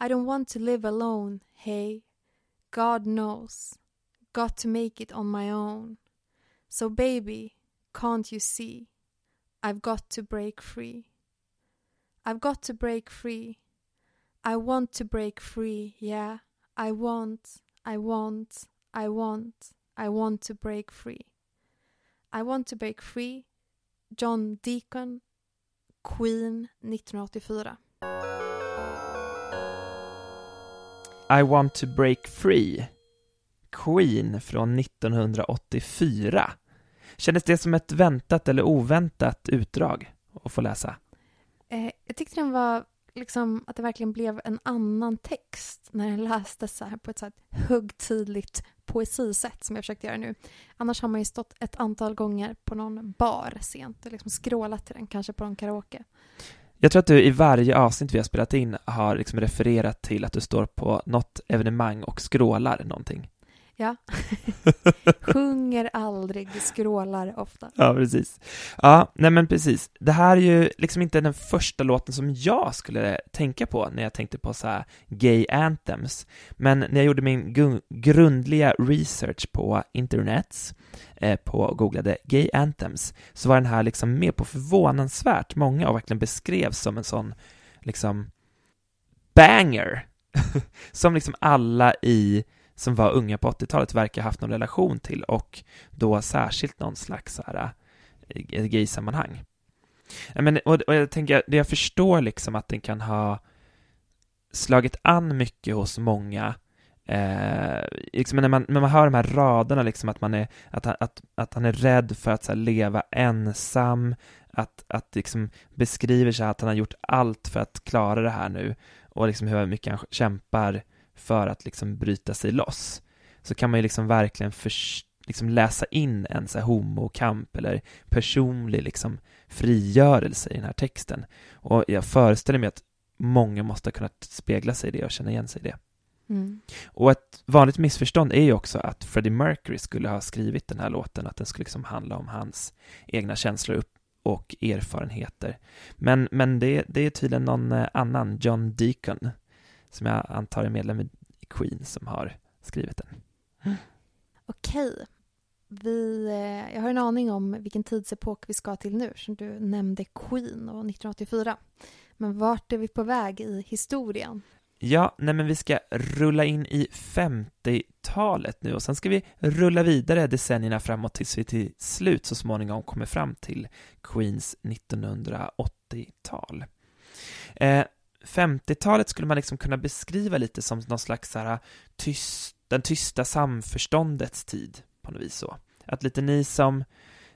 I don't want to live alone, hey. God knows. Got to make it on my own. So, baby, can't you see? I've got to break free. I've got to break free. I want to break free, yeah. I want, I want, I want, I want to break free. I want to break free. John Deacon, Queen 1984. I want to break free. Queen från 1984. Kändes det som ett väntat eller oväntat utdrag att få läsa? Eh, jag tyckte den var liksom att det verkligen blev en annan text när den lästes så här på ett så här högtidligt poesisätt som jag försökte göra nu. Annars har man ju stått ett antal gånger på någon bar sent och liksom skrålat till den, kanske på någon karaoke. Jag tror att du i varje avsnitt vi har spelat in har liksom refererat till att du står på något evenemang och skrålar någonting. Ja. *laughs* Sjunger aldrig, skrålar ofta. Ja, precis. Ja, nej men precis. Det här är ju liksom inte den första låten som jag skulle tänka på när jag tänkte på så här gay anthems. Men när jag gjorde min grundliga research på internet, eh, på googlade gay anthems, så var den här liksom med på förvånansvärt många och verkligen beskrevs som en sån liksom banger, *laughs* som liksom alla i som var unga på 80-talet verkar ha haft någon relation till och då särskilt någon slags så här, eh, gay-sammanhang. Men, och, och jag tänker, jag förstår liksom att den kan ha slagit an mycket hos många Eh, liksom när, man, när man hör de här raderna, liksom att, man är, att, att, att han är rädd för att här, leva ensam, att, att liksom beskriver sig att han har gjort allt för att klara det här nu och liksom hur mycket han kämpar för att liksom bryta sig loss så kan man ju liksom verkligen för, liksom läsa in en så här homokamp eller personlig liksom frigörelse i den här texten och jag föreställer mig att många måste ha kunnat spegla sig i det och känna igen sig i det. Mm. Och ett vanligt missförstånd är ju också att Freddie Mercury skulle ha skrivit den här låten, att den skulle liksom handla om hans egna känslor och erfarenheter. Men, men det, det är tydligen någon eh, annan, John Deacon, som jag antar är medlem i Queen som har skrivit den. Okej. Vi, eh, jag har en aning om vilken tidsepok vi ska till nu, som du nämnde Queen och 1984. Men vart är vi på väg i historien? Ja, nej men vi ska rulla in i 50-talet nu och sen ska vi rulla vidare decennierna framåt tills vi till slut så småningom kommer fram till Queens 1980-tal. Eh, 50-talet skulle man liksom kunna beskriva lite som någon slags så här, äh, tyst, den tysta samförståndets tid på något vis så. Att lite ni som,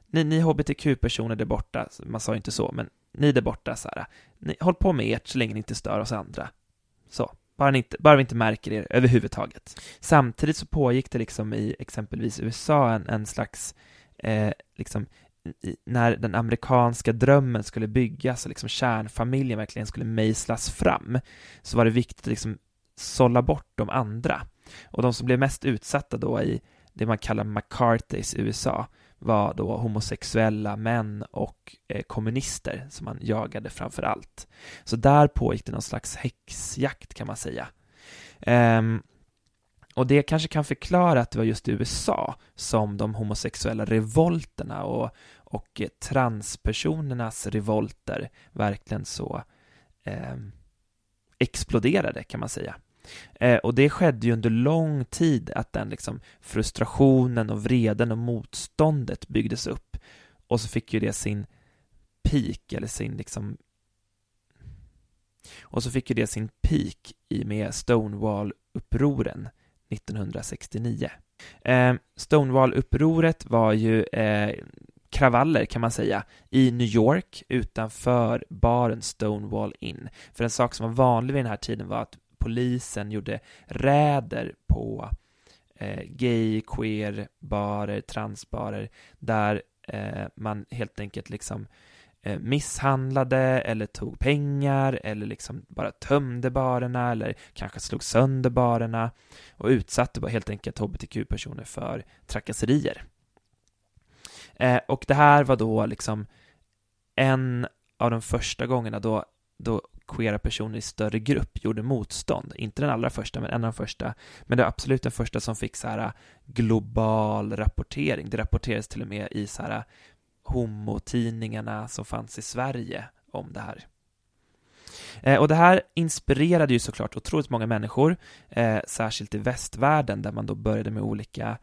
ni, ni hbtq-personer där borta, man sa ju inte så, men ni där borta så här, äh, ni, håll på med ert så länge ni inte stör oss andra. Så, bara, ni inte, bara vi inte märker er överhuvudtaget. Samtidigt så pågick det liksom i exempelvis USA en, en slags eh, liksom när den amerikanska drömmen skulle byggas och liksom kärnfamiljen verkligen skulle mejslas fram så var det viktigt att liksom sålla bort de andra. Och de som blev mest utsatta då i det man kallar McCarthy's USA var då homosexuella män och eh, kommunister som man jagade framför allt. Så där pågick det någon slags häxjakt kan man säga. Um, och det kanske kan förklara att det var just i USA som de homosexuella revolterna och, och transpersonernas revolter verkligen så eh, exploderade kan man säga. Eh, och det skedde ju under lång tid att den liksom frustrationen och vreden och motståndet byggdes upp och så fick ju det sin peak eller sin liksom och så fick ju det sin peak i med Stonewall-upproren 1969. Eh, Stonewall-upproret var ju eh, kravaller kan man säga i New York utanför baren Stonewall Inn. För en sak som var vanlig vid den här tiden var att polisen gjorde räder på eh, gay, queer, barer, transbarer där eh, man helt enkelt liksom Eh, Eh, misshandlade eller tog pengar eller liksom bara tömde barerna eller kanske slog sönder barerna och utsatte bara helt enkelt hbtq-personer för trakasserier. Eh, och det här var då liksom en av de första gångerna då, då queera personer i större grupp gjorde motstånd. Inte den allra första, men en av de första. Men det var absolut den första som fick så här eh, global rapportering. Det rapporterades till och med i så här homotidningarna som fanns i Sverige om det här. Eh, och det här inspirerade ju såklart otroligt många människor, eh, särskilt i västvärlden där man då började med olika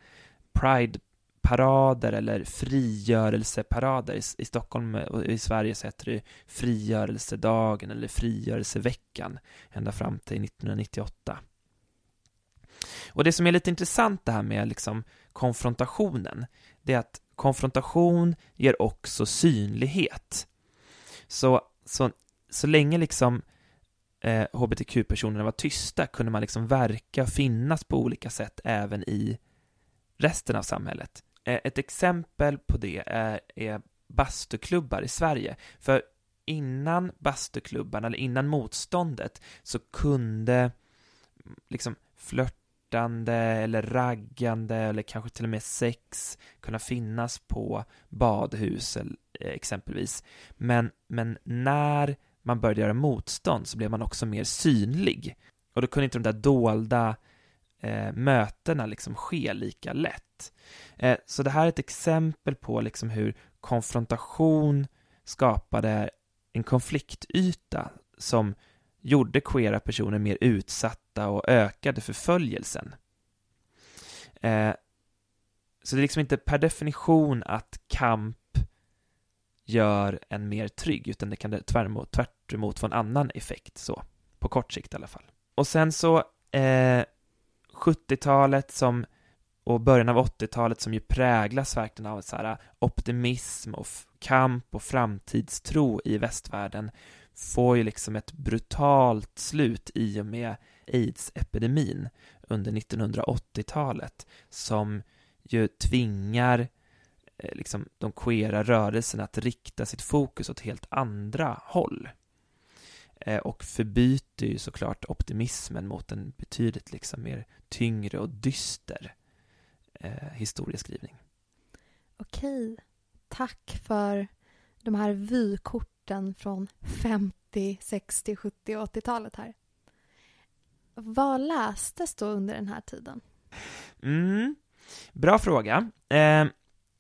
Pride-parader eller frigörelseparader. I, I Stockholm och i Sverige så heter det frigörelsedagen eller frigörelseveckan ända fram till 1998. Och det som är lite intressant det här med liksom konfrontationen, det är att konfrontation ger också synlighet. Så, så, så länge liksom eh, hbtq-personerna var tysta kunde man liksom verka och finnas på olika sätt även i resten av samhället. Eh, ett exempel på det är, är bastuklubbar i Sverige. För innan bastuklubbarna, eller innan motståndet, så kunde mm, liksom flört flörtande eller raggande eller kanske till och med sex kunna finnas på badhus eh, exempelvis. Men, men när man började göra motstånd så blev man också mer synlig. Och då kunde inte de där dolda eh, mötena liksom ske lika lätt. Eh, så det här är ett exempel på liksom hur konfrontation skapade en konfliktyta som gjorde queera personer mer utsatta och ökade förföljelsen. Eh, så det är liksom inte per definition att kamp gör en mer trygg, utan det kan tvärtemot, tvärtemot få en annan effekt, så, på kort sikt i alla fall. Och sen så, eh, 70-talet som, och början av 80-talet som ju präglas verkligen av så här eh, optimism och kamp och framtidstro i västvärlden får ju liksom ett brutalt slut i och med aids-epidemin under 1980-talet som ju tvingar eh, liksom, de queera rörelserna att rikta sitt fokus åt helt andra håll eh, och förbyter ju såklart optimismen mot en betydligt liksom mer tyngre och dyster eh, historieskrivning. Okej, tack för de här vykorten från 50, 60, 70 och 80-talet här. Vad lästes då under den här tiden? Mm, bra fråga. Eh,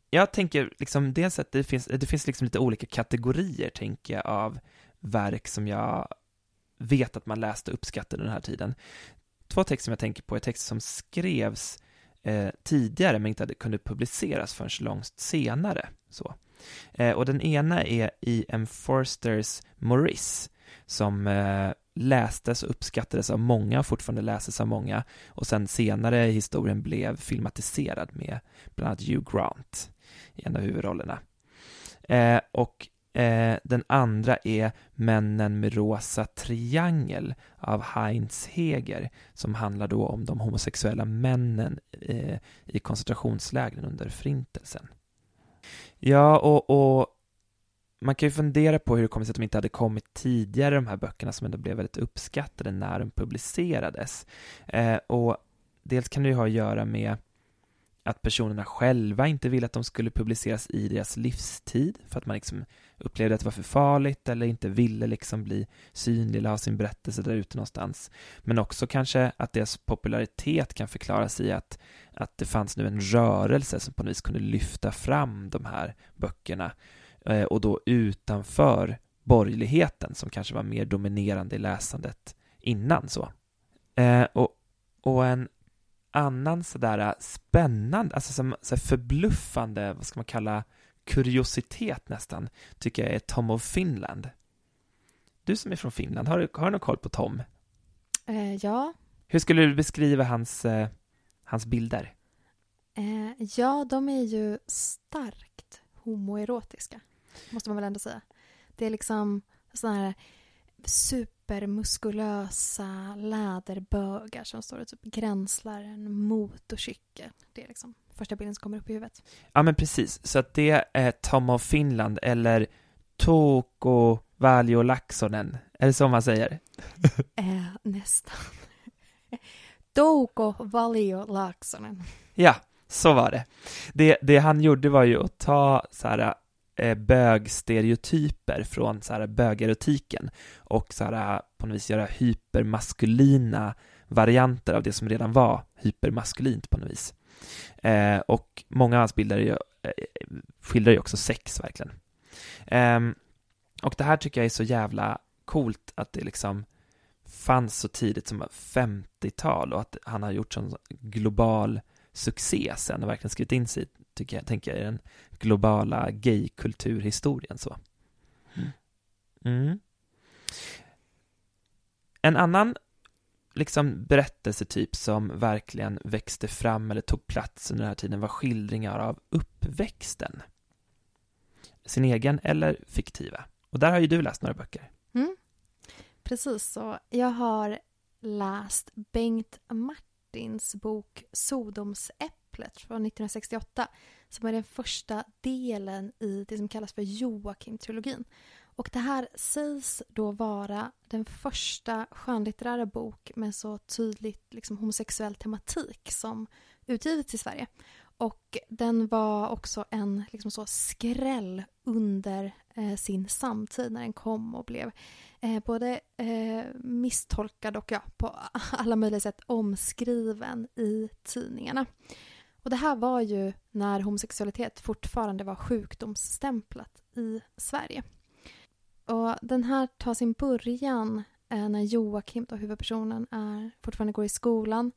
jag tänker liksom dels att det finns, det finns liksom lite olika kategorier, tänker jag, av verk som jag vet att man läste och uppskattade den här tiden. Två texter som jag tänker på är texter som skrevs eh, tidigare men inte hade, kunde publiceras förrän långt senare. Så. Eh, och den ena är E.M. Forsters Maurice, som eh, lästes och uppskattades av många och fortfarande läses av många och sen senare i historien blev filmatiserad med bland annat Hugh Grant i en av huvudrollerna. Eh, och eh, den andra är Männen med rosa triangel av Heinz Heger som handlar då om de homosexuella männen eh, i koncentrationslägren under Förintelsen. Ja, och, och man kan ju fundera på hur det kommer sig att de inte hade kommit tidigare, de här böckerna som ändå blev väldigt uppskattade när de publicerades. Eh, och dels kan det ju ha att göra med att personerna själva inte ville att de skulle publiceras i deras livstid för att man liksom upplevde att det var för farligt eller inte ville liksom bli synlig eller ha sin berättelse där ute någonstans. Men också kanske att deras popularitet kan förklaras i att, att det fanns nu en rörelse som på något vis kunde lyfta fram de här böckerna och då utanför borgerligheten som kanske var mer dominerande i läsandet innan så. Eh, och, och en annan sådär spännande, alltså som, så förbluffande, vad ska man kalla kuriositet nästan, tycker jag är Tom of Finland. Du som är från Finland, har du, har du någon koll på Tom? Eh, ja. Hur skulle du beskriva hans, eh, hans bilder? Eh, ja, de är ju starkt homoerotiska, måste man väl ändå säga. Det är liksom sådana här supermuskulösa läderbögar som står och typ gränslar en motorcykel. Det är liksom första bilden som kommer upp i huvudet. Ja, men precis. Så att det är Tom of Finland eller Toko Valjo Laxonen. Är det så man säger? *laughs* eh, nästan. *laughs* Touko Valio Laaksonen. Ja, så var det. det. Det han gjorde var ju att ta så här eh, bögstereotyper från så här bögerotiken och så här på något vis göra hypermaskulina varianter av det som redan var hypermaskulint på något vis. Eh, och många av hans bilder ju, eh, skildrar ju också sex verkligen. Eh, och det här tycker jag är så jävla coolt att det liksom fanns så tidigt som 50-tal och att han har gjort sån global succé sen och verkligen skrivit in sig, tycker jag, tänker jag, i den globala gaykulturhistorien så. Mm. En annan liksom berättelsetyp som verkligen växte fram eller tog plats under den här tiden var skildringar av uppväxten. Sin egen eller fiktiva. Och där har ju du läst några böcker. Mm. Precis så. Jag har läst Bengt Martins bok Sodomsäpplet från 1968 som är den första delen i det som kallas för Joakim-trilogin. Och det här sägs då vara den första skönlitterära bok med så tydligt liksom, homosexuell tematik som utgivits i Sverige. Och den var också en liksom så, skräll under eh, sin samtid när den kom och blev eh, både eh, misstolkad och ja, på *laughs* alla möjliga sätt omskriven i tidningarna. Och det här var ju när homosexualitet fortfarande var sjukdomsstämplat i Sverige. Och den här tar sin början eh, när Joakim, då huvudpersonen, är, fortfarande går i skolan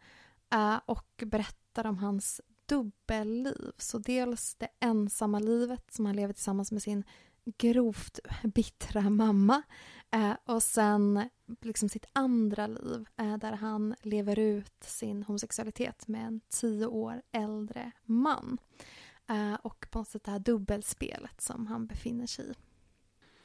eh, och berättar om hans dubbelliv. Så dels det ensamma livet som han lever tillsammans med sin grovt bittra mamma eh, och sen liksom sitt andra liv eh, där han lever ut sin homosexualitet med en tio år äldre man. Eh, och på något sätt det här dubbelspelet som han befinner sig i.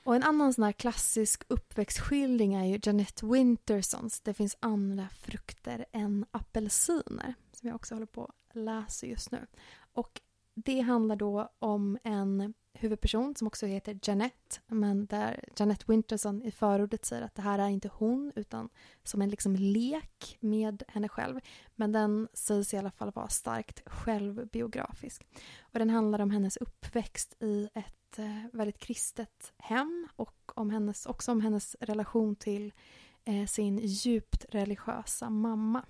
Och en annan sån här klassisk uppväxtskildring är ju Jeanette Wintersons Det finns andra frukter än apelsiner som jag också håller på att läsa just nu. Och det handlar då om en huvudperson som också heter Janet men där Janet Winterson i förordet säger att det här är inte hon utan som en liksom lek med henne själv. Men den sägs i alla fall vara starkt självbiografisk. Och den handlar om hennes uppväxt i ett eh, väldigt kristet hem och om hennes, också om hennes relation till eh, sin djupt religiösa mamma.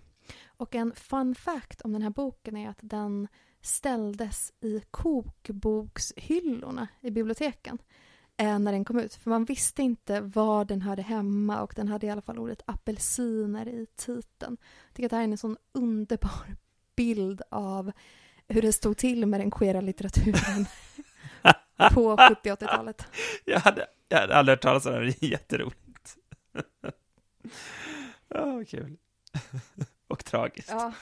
Och en fun fact om den här boken är att den ställdes i kokbokshyllorna i biblioteken eh, när den kom ut. För man visste inte var den hörde hemma och den hade i alla fall ordet apelsiner i titeln. Jag tycker att det här är en sån underbar bild av hur det stod till med den queera litteraturen *laughs* på 70 80-talet. Jag hade, jag hade aldrig hört talas om det, det är jätteroligt. Ja, oh, kul. *laughs* Och tragiskt. Ja.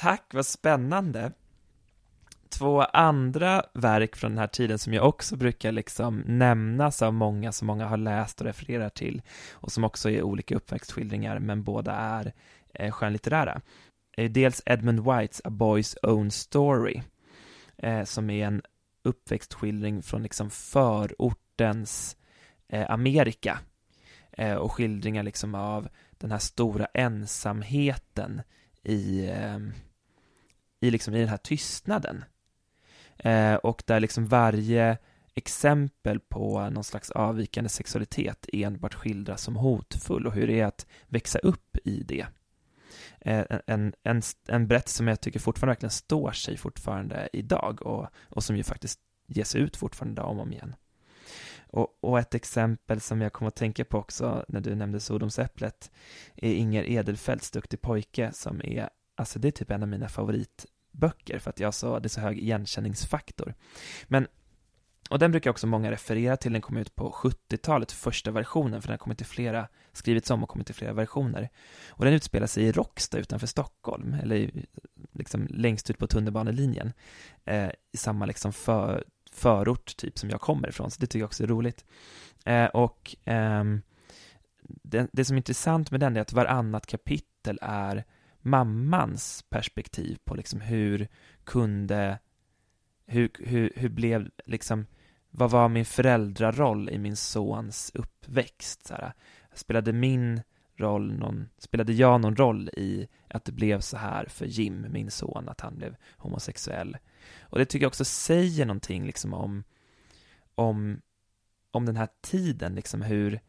Tack, vad spännande. Två andra verk från den här tiden som jag också brukar liksom nämnas av många som många har läst och refererar till och som också är olika uppväxtskildringar men båda är eh, skönlitterära. Eh, dels Edmund Whites A Boy's Own Story eh, som är en uppväxtskildring från liksom förortens eh, Amerika eh, och skildringar liksom av den här stora ensamheten i eh, i, liksom, i den här tystnaden. Eh, och där liksom varje exempel på någon slags avvikande sexualitet enbart skildras som hotfull och hur det är att växa upp i det. Eh, en, en, en berättelse som jag tycker fortfarande verkligen står sig fortfarande idag och, och som ju faktiskt ges ut fortfarande om och om igen. Och, och, ett exempel som jag kom att tänka på också när du nämnde Sodomsäpplet är Inger Edelfelts Duktig pojke som är alltså det är typ en av mina favoritböcker för att jag så, det är så hög igenkänningsfaktor. Men, och den brukar också många referera till, den kom ut på 70-talet, första versionen, för den har kommit till flera, skrivits om och kommit till flera versioner. Och den utspelar sig i Råcksta utanför Stockholm, eller liksom längst ut på tunnelbanelinjen, eh, i samma liksom för, förort typ som jag kommer ifrån, så det tycker jag också är roligt. Eh, och eh, det, det som är intressant med den är att varannat kapitel är mammans perspektiv på liksom hur kunde, hur, hur, hur blev liksom, vad var min föräldraroll i min sons uppväxt? Så här, spelade min roll någon, spelade jag någon roll i att det blev så här för Jim, min son, att han blev homosexuell? Och det tycker jag också säger någonting liksom om, om, om den här tiden, liksom hur,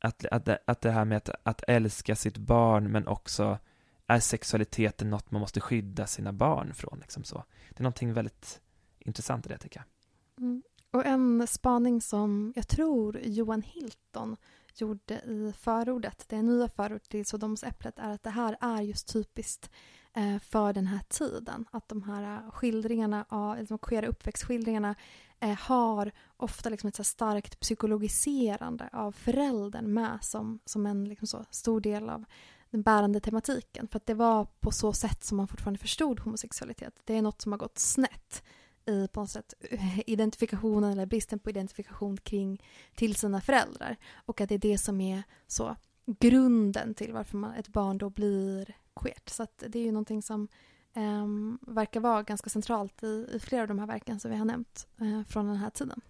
att, att, det, att det här med att, att älska sitt barn men också är sexualiteten något man måste skydda sina barn från liksom så. Det är någonting väldigt intressant i det tycker jag. Mm. Och en spaning som jag tror Johan Hilton gjorde i förordet, det nya förordet till Sodomsäpplet, är att det här är just typiskt Eh, för den här tiden. Att de här eh, skildringarna, av, de queera uppväxtskildringarna eh, har ofta liksom ett så starkt psykologiserande av föräldern med som, som en liksom så stor del av den bärande tematiken. För att det var på så sätt som man fortfarande förstod homosexualitet. Det är något som har gått snett i på något sätt eh, identifikationen eller bristen på identifikation kring till sina föräldrar. Och att det är det som är så grunden till varför man, ett barn då blir queert. Så att det är ju någonting som um, verkar vara ganska centralt i, i, flera av de här verken som vi har nämnt uh, från den här tiden.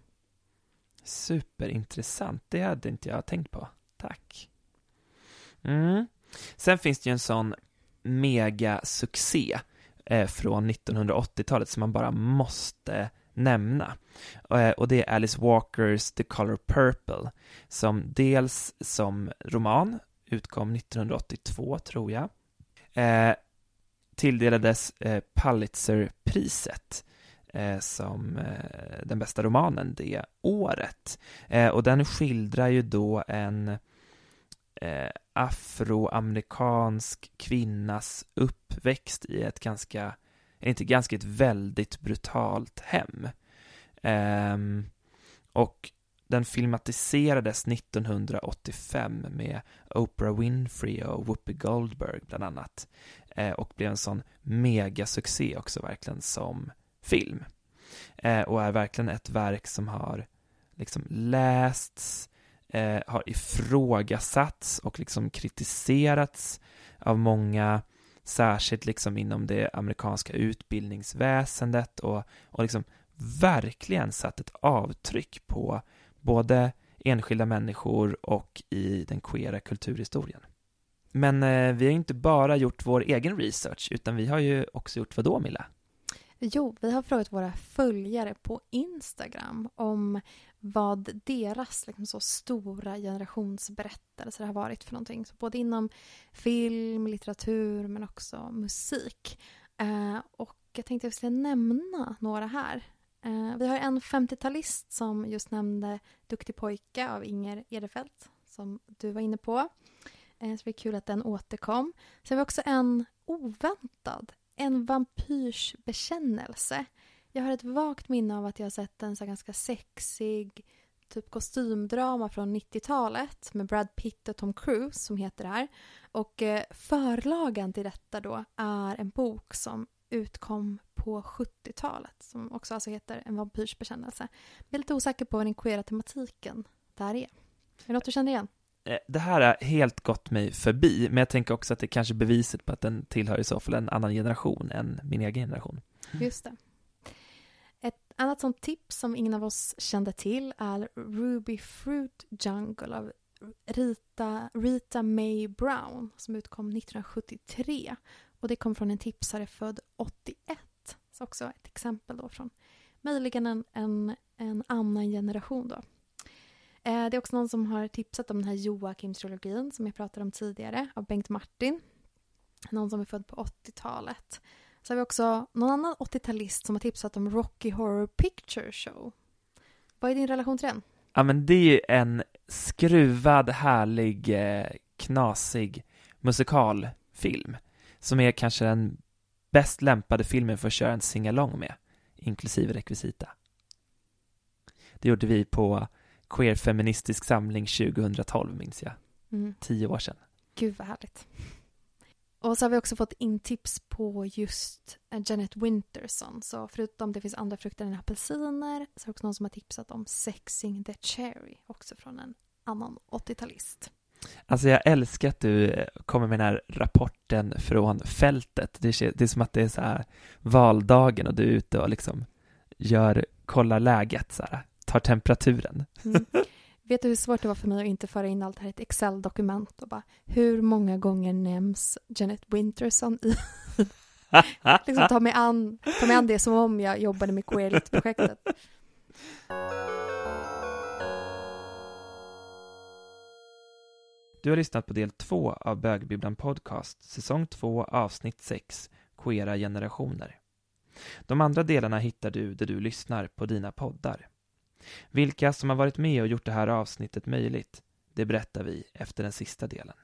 Superintressant, det hade inte jag tänkt på. Tack. Mm. Sen finns det ju en sån megasuccé eh, från 1980-talet som man bara måste nämna. Eh, och det är Alice Walkers The Color Purple som dels som roman utkom 1982 tror jag eh, tilldelades eh, Pulitzerpriset eh, som eh, den bästa romanen det året. Eh, och den skildrar ju då en eh, afroamerikansk kvinnas uppväxt i ett ganska, inte ganska, ett väldigt brutalt hem. Ehm, och den filmatiserades 1985 med Oprah Winfrey och Whoopi Goldberg bland annat. Eh, och blev en sån megasuccé också verkligen som film. Eh, och är verkligen ett verk som har liksom lästs, eh, har ifrågasatts och liksom kritiserats av många, särskilt liksom inom det amerikanska utbildningsväsendet och, och liksom verkligen satt ett avtryck på både enskilda människor och i den queera kulturhistorien. Men eh, vi har inte bara gjort vår egen research, utan vi har ju också gjort vad då, Milla? Jo, vi har frågat våra följare på Instagram om vad deras liksom, så stora generationsberättelser har varit för någonting. Så både inom film, litteratur men också musik. Eh, och jag tänkte att jag skulle nämna några här. Eh, vi har en 50-talist som just nämnde Duktig pojke av Inger Edefelt som du var inne på. Eh, så det är kul att den återkom. Sen har vi också en oväntad, en vampyrs bekännelse. Jag har ett vagt minne av att jag har sett en så ganska sexig typ kostymdrama från 90-talet med Brad Pitt och Tom Cruise som heter det här. Och eh, förlagan till detta då är en bok som utkom på 70-talet som också alltså heter En vampyrs bekännelse. Jag är lite osäker på vad den queera tematiken där är. Är det något du känner igen? Eh, det här har helt gått mig förbi, men jag tänker också att det är kanske beviset på att den tillhör i så fall en annan generation än min egen generation. Just det. Ett annat sånt tips som ingen av oss kände till är Ruby Fruit Jungle av Rita, Rita May Brown som utkom 1973 och det kom från en tipsare född 81. Så också ett exempel då från möjligen en, en, en annan generation då. Eh, det är också någon som har tipsat om den här Joakim-trilogin som jag pratade om tidigare av Bengt Martin. Någon som är född på 80-talet. Så har vi också någon annan 80-talist som har tipsat om Rocky Horror Picture Show. Vad är din relation till den? Ja men det är ju en skruvad, härlig, eh, knasig musikalfilm som är kanske den bäst lämpade filmen för att köra en singalong med, inklusive rekvisita. Det gjorde vi på Queer Feministisk Samling 2012, minns jag. Mm. Tio år sedan. Gud vad härligt. Och så har vi också fått in tips på just Janet Winterson. Så förutom det finns andra frukter än apelsiner så är det också någon som har tipsat om Sexing the Cherry, också från en annan 80-talist. Alltså jag älskar att du eh, kommer med den här rapporten från fältet. Det är, det är som att det är så här valdagen och du är ute och liksom gör, kollar läget så här, tar temperaturen. Mm. *laughs* Vet du hur svårt det var för mig att inte föra in allt här i ett Excel-dokument och bara hur många gånger nämns Janet Winterson i *laughs* liksom ta mig, an, ta mig an det som om jag jobbade med Queerlit-projektet. Du har lyssnat på del två av Bögbibblan Podcast, säsong 2, avsnitt 6, Queera generationer. De andra delarna hittar du där du lyssnar på dina poddar. Vilka som har varit med och gjort det här avsnittet möjligt, det berättar vi efter den sista delen.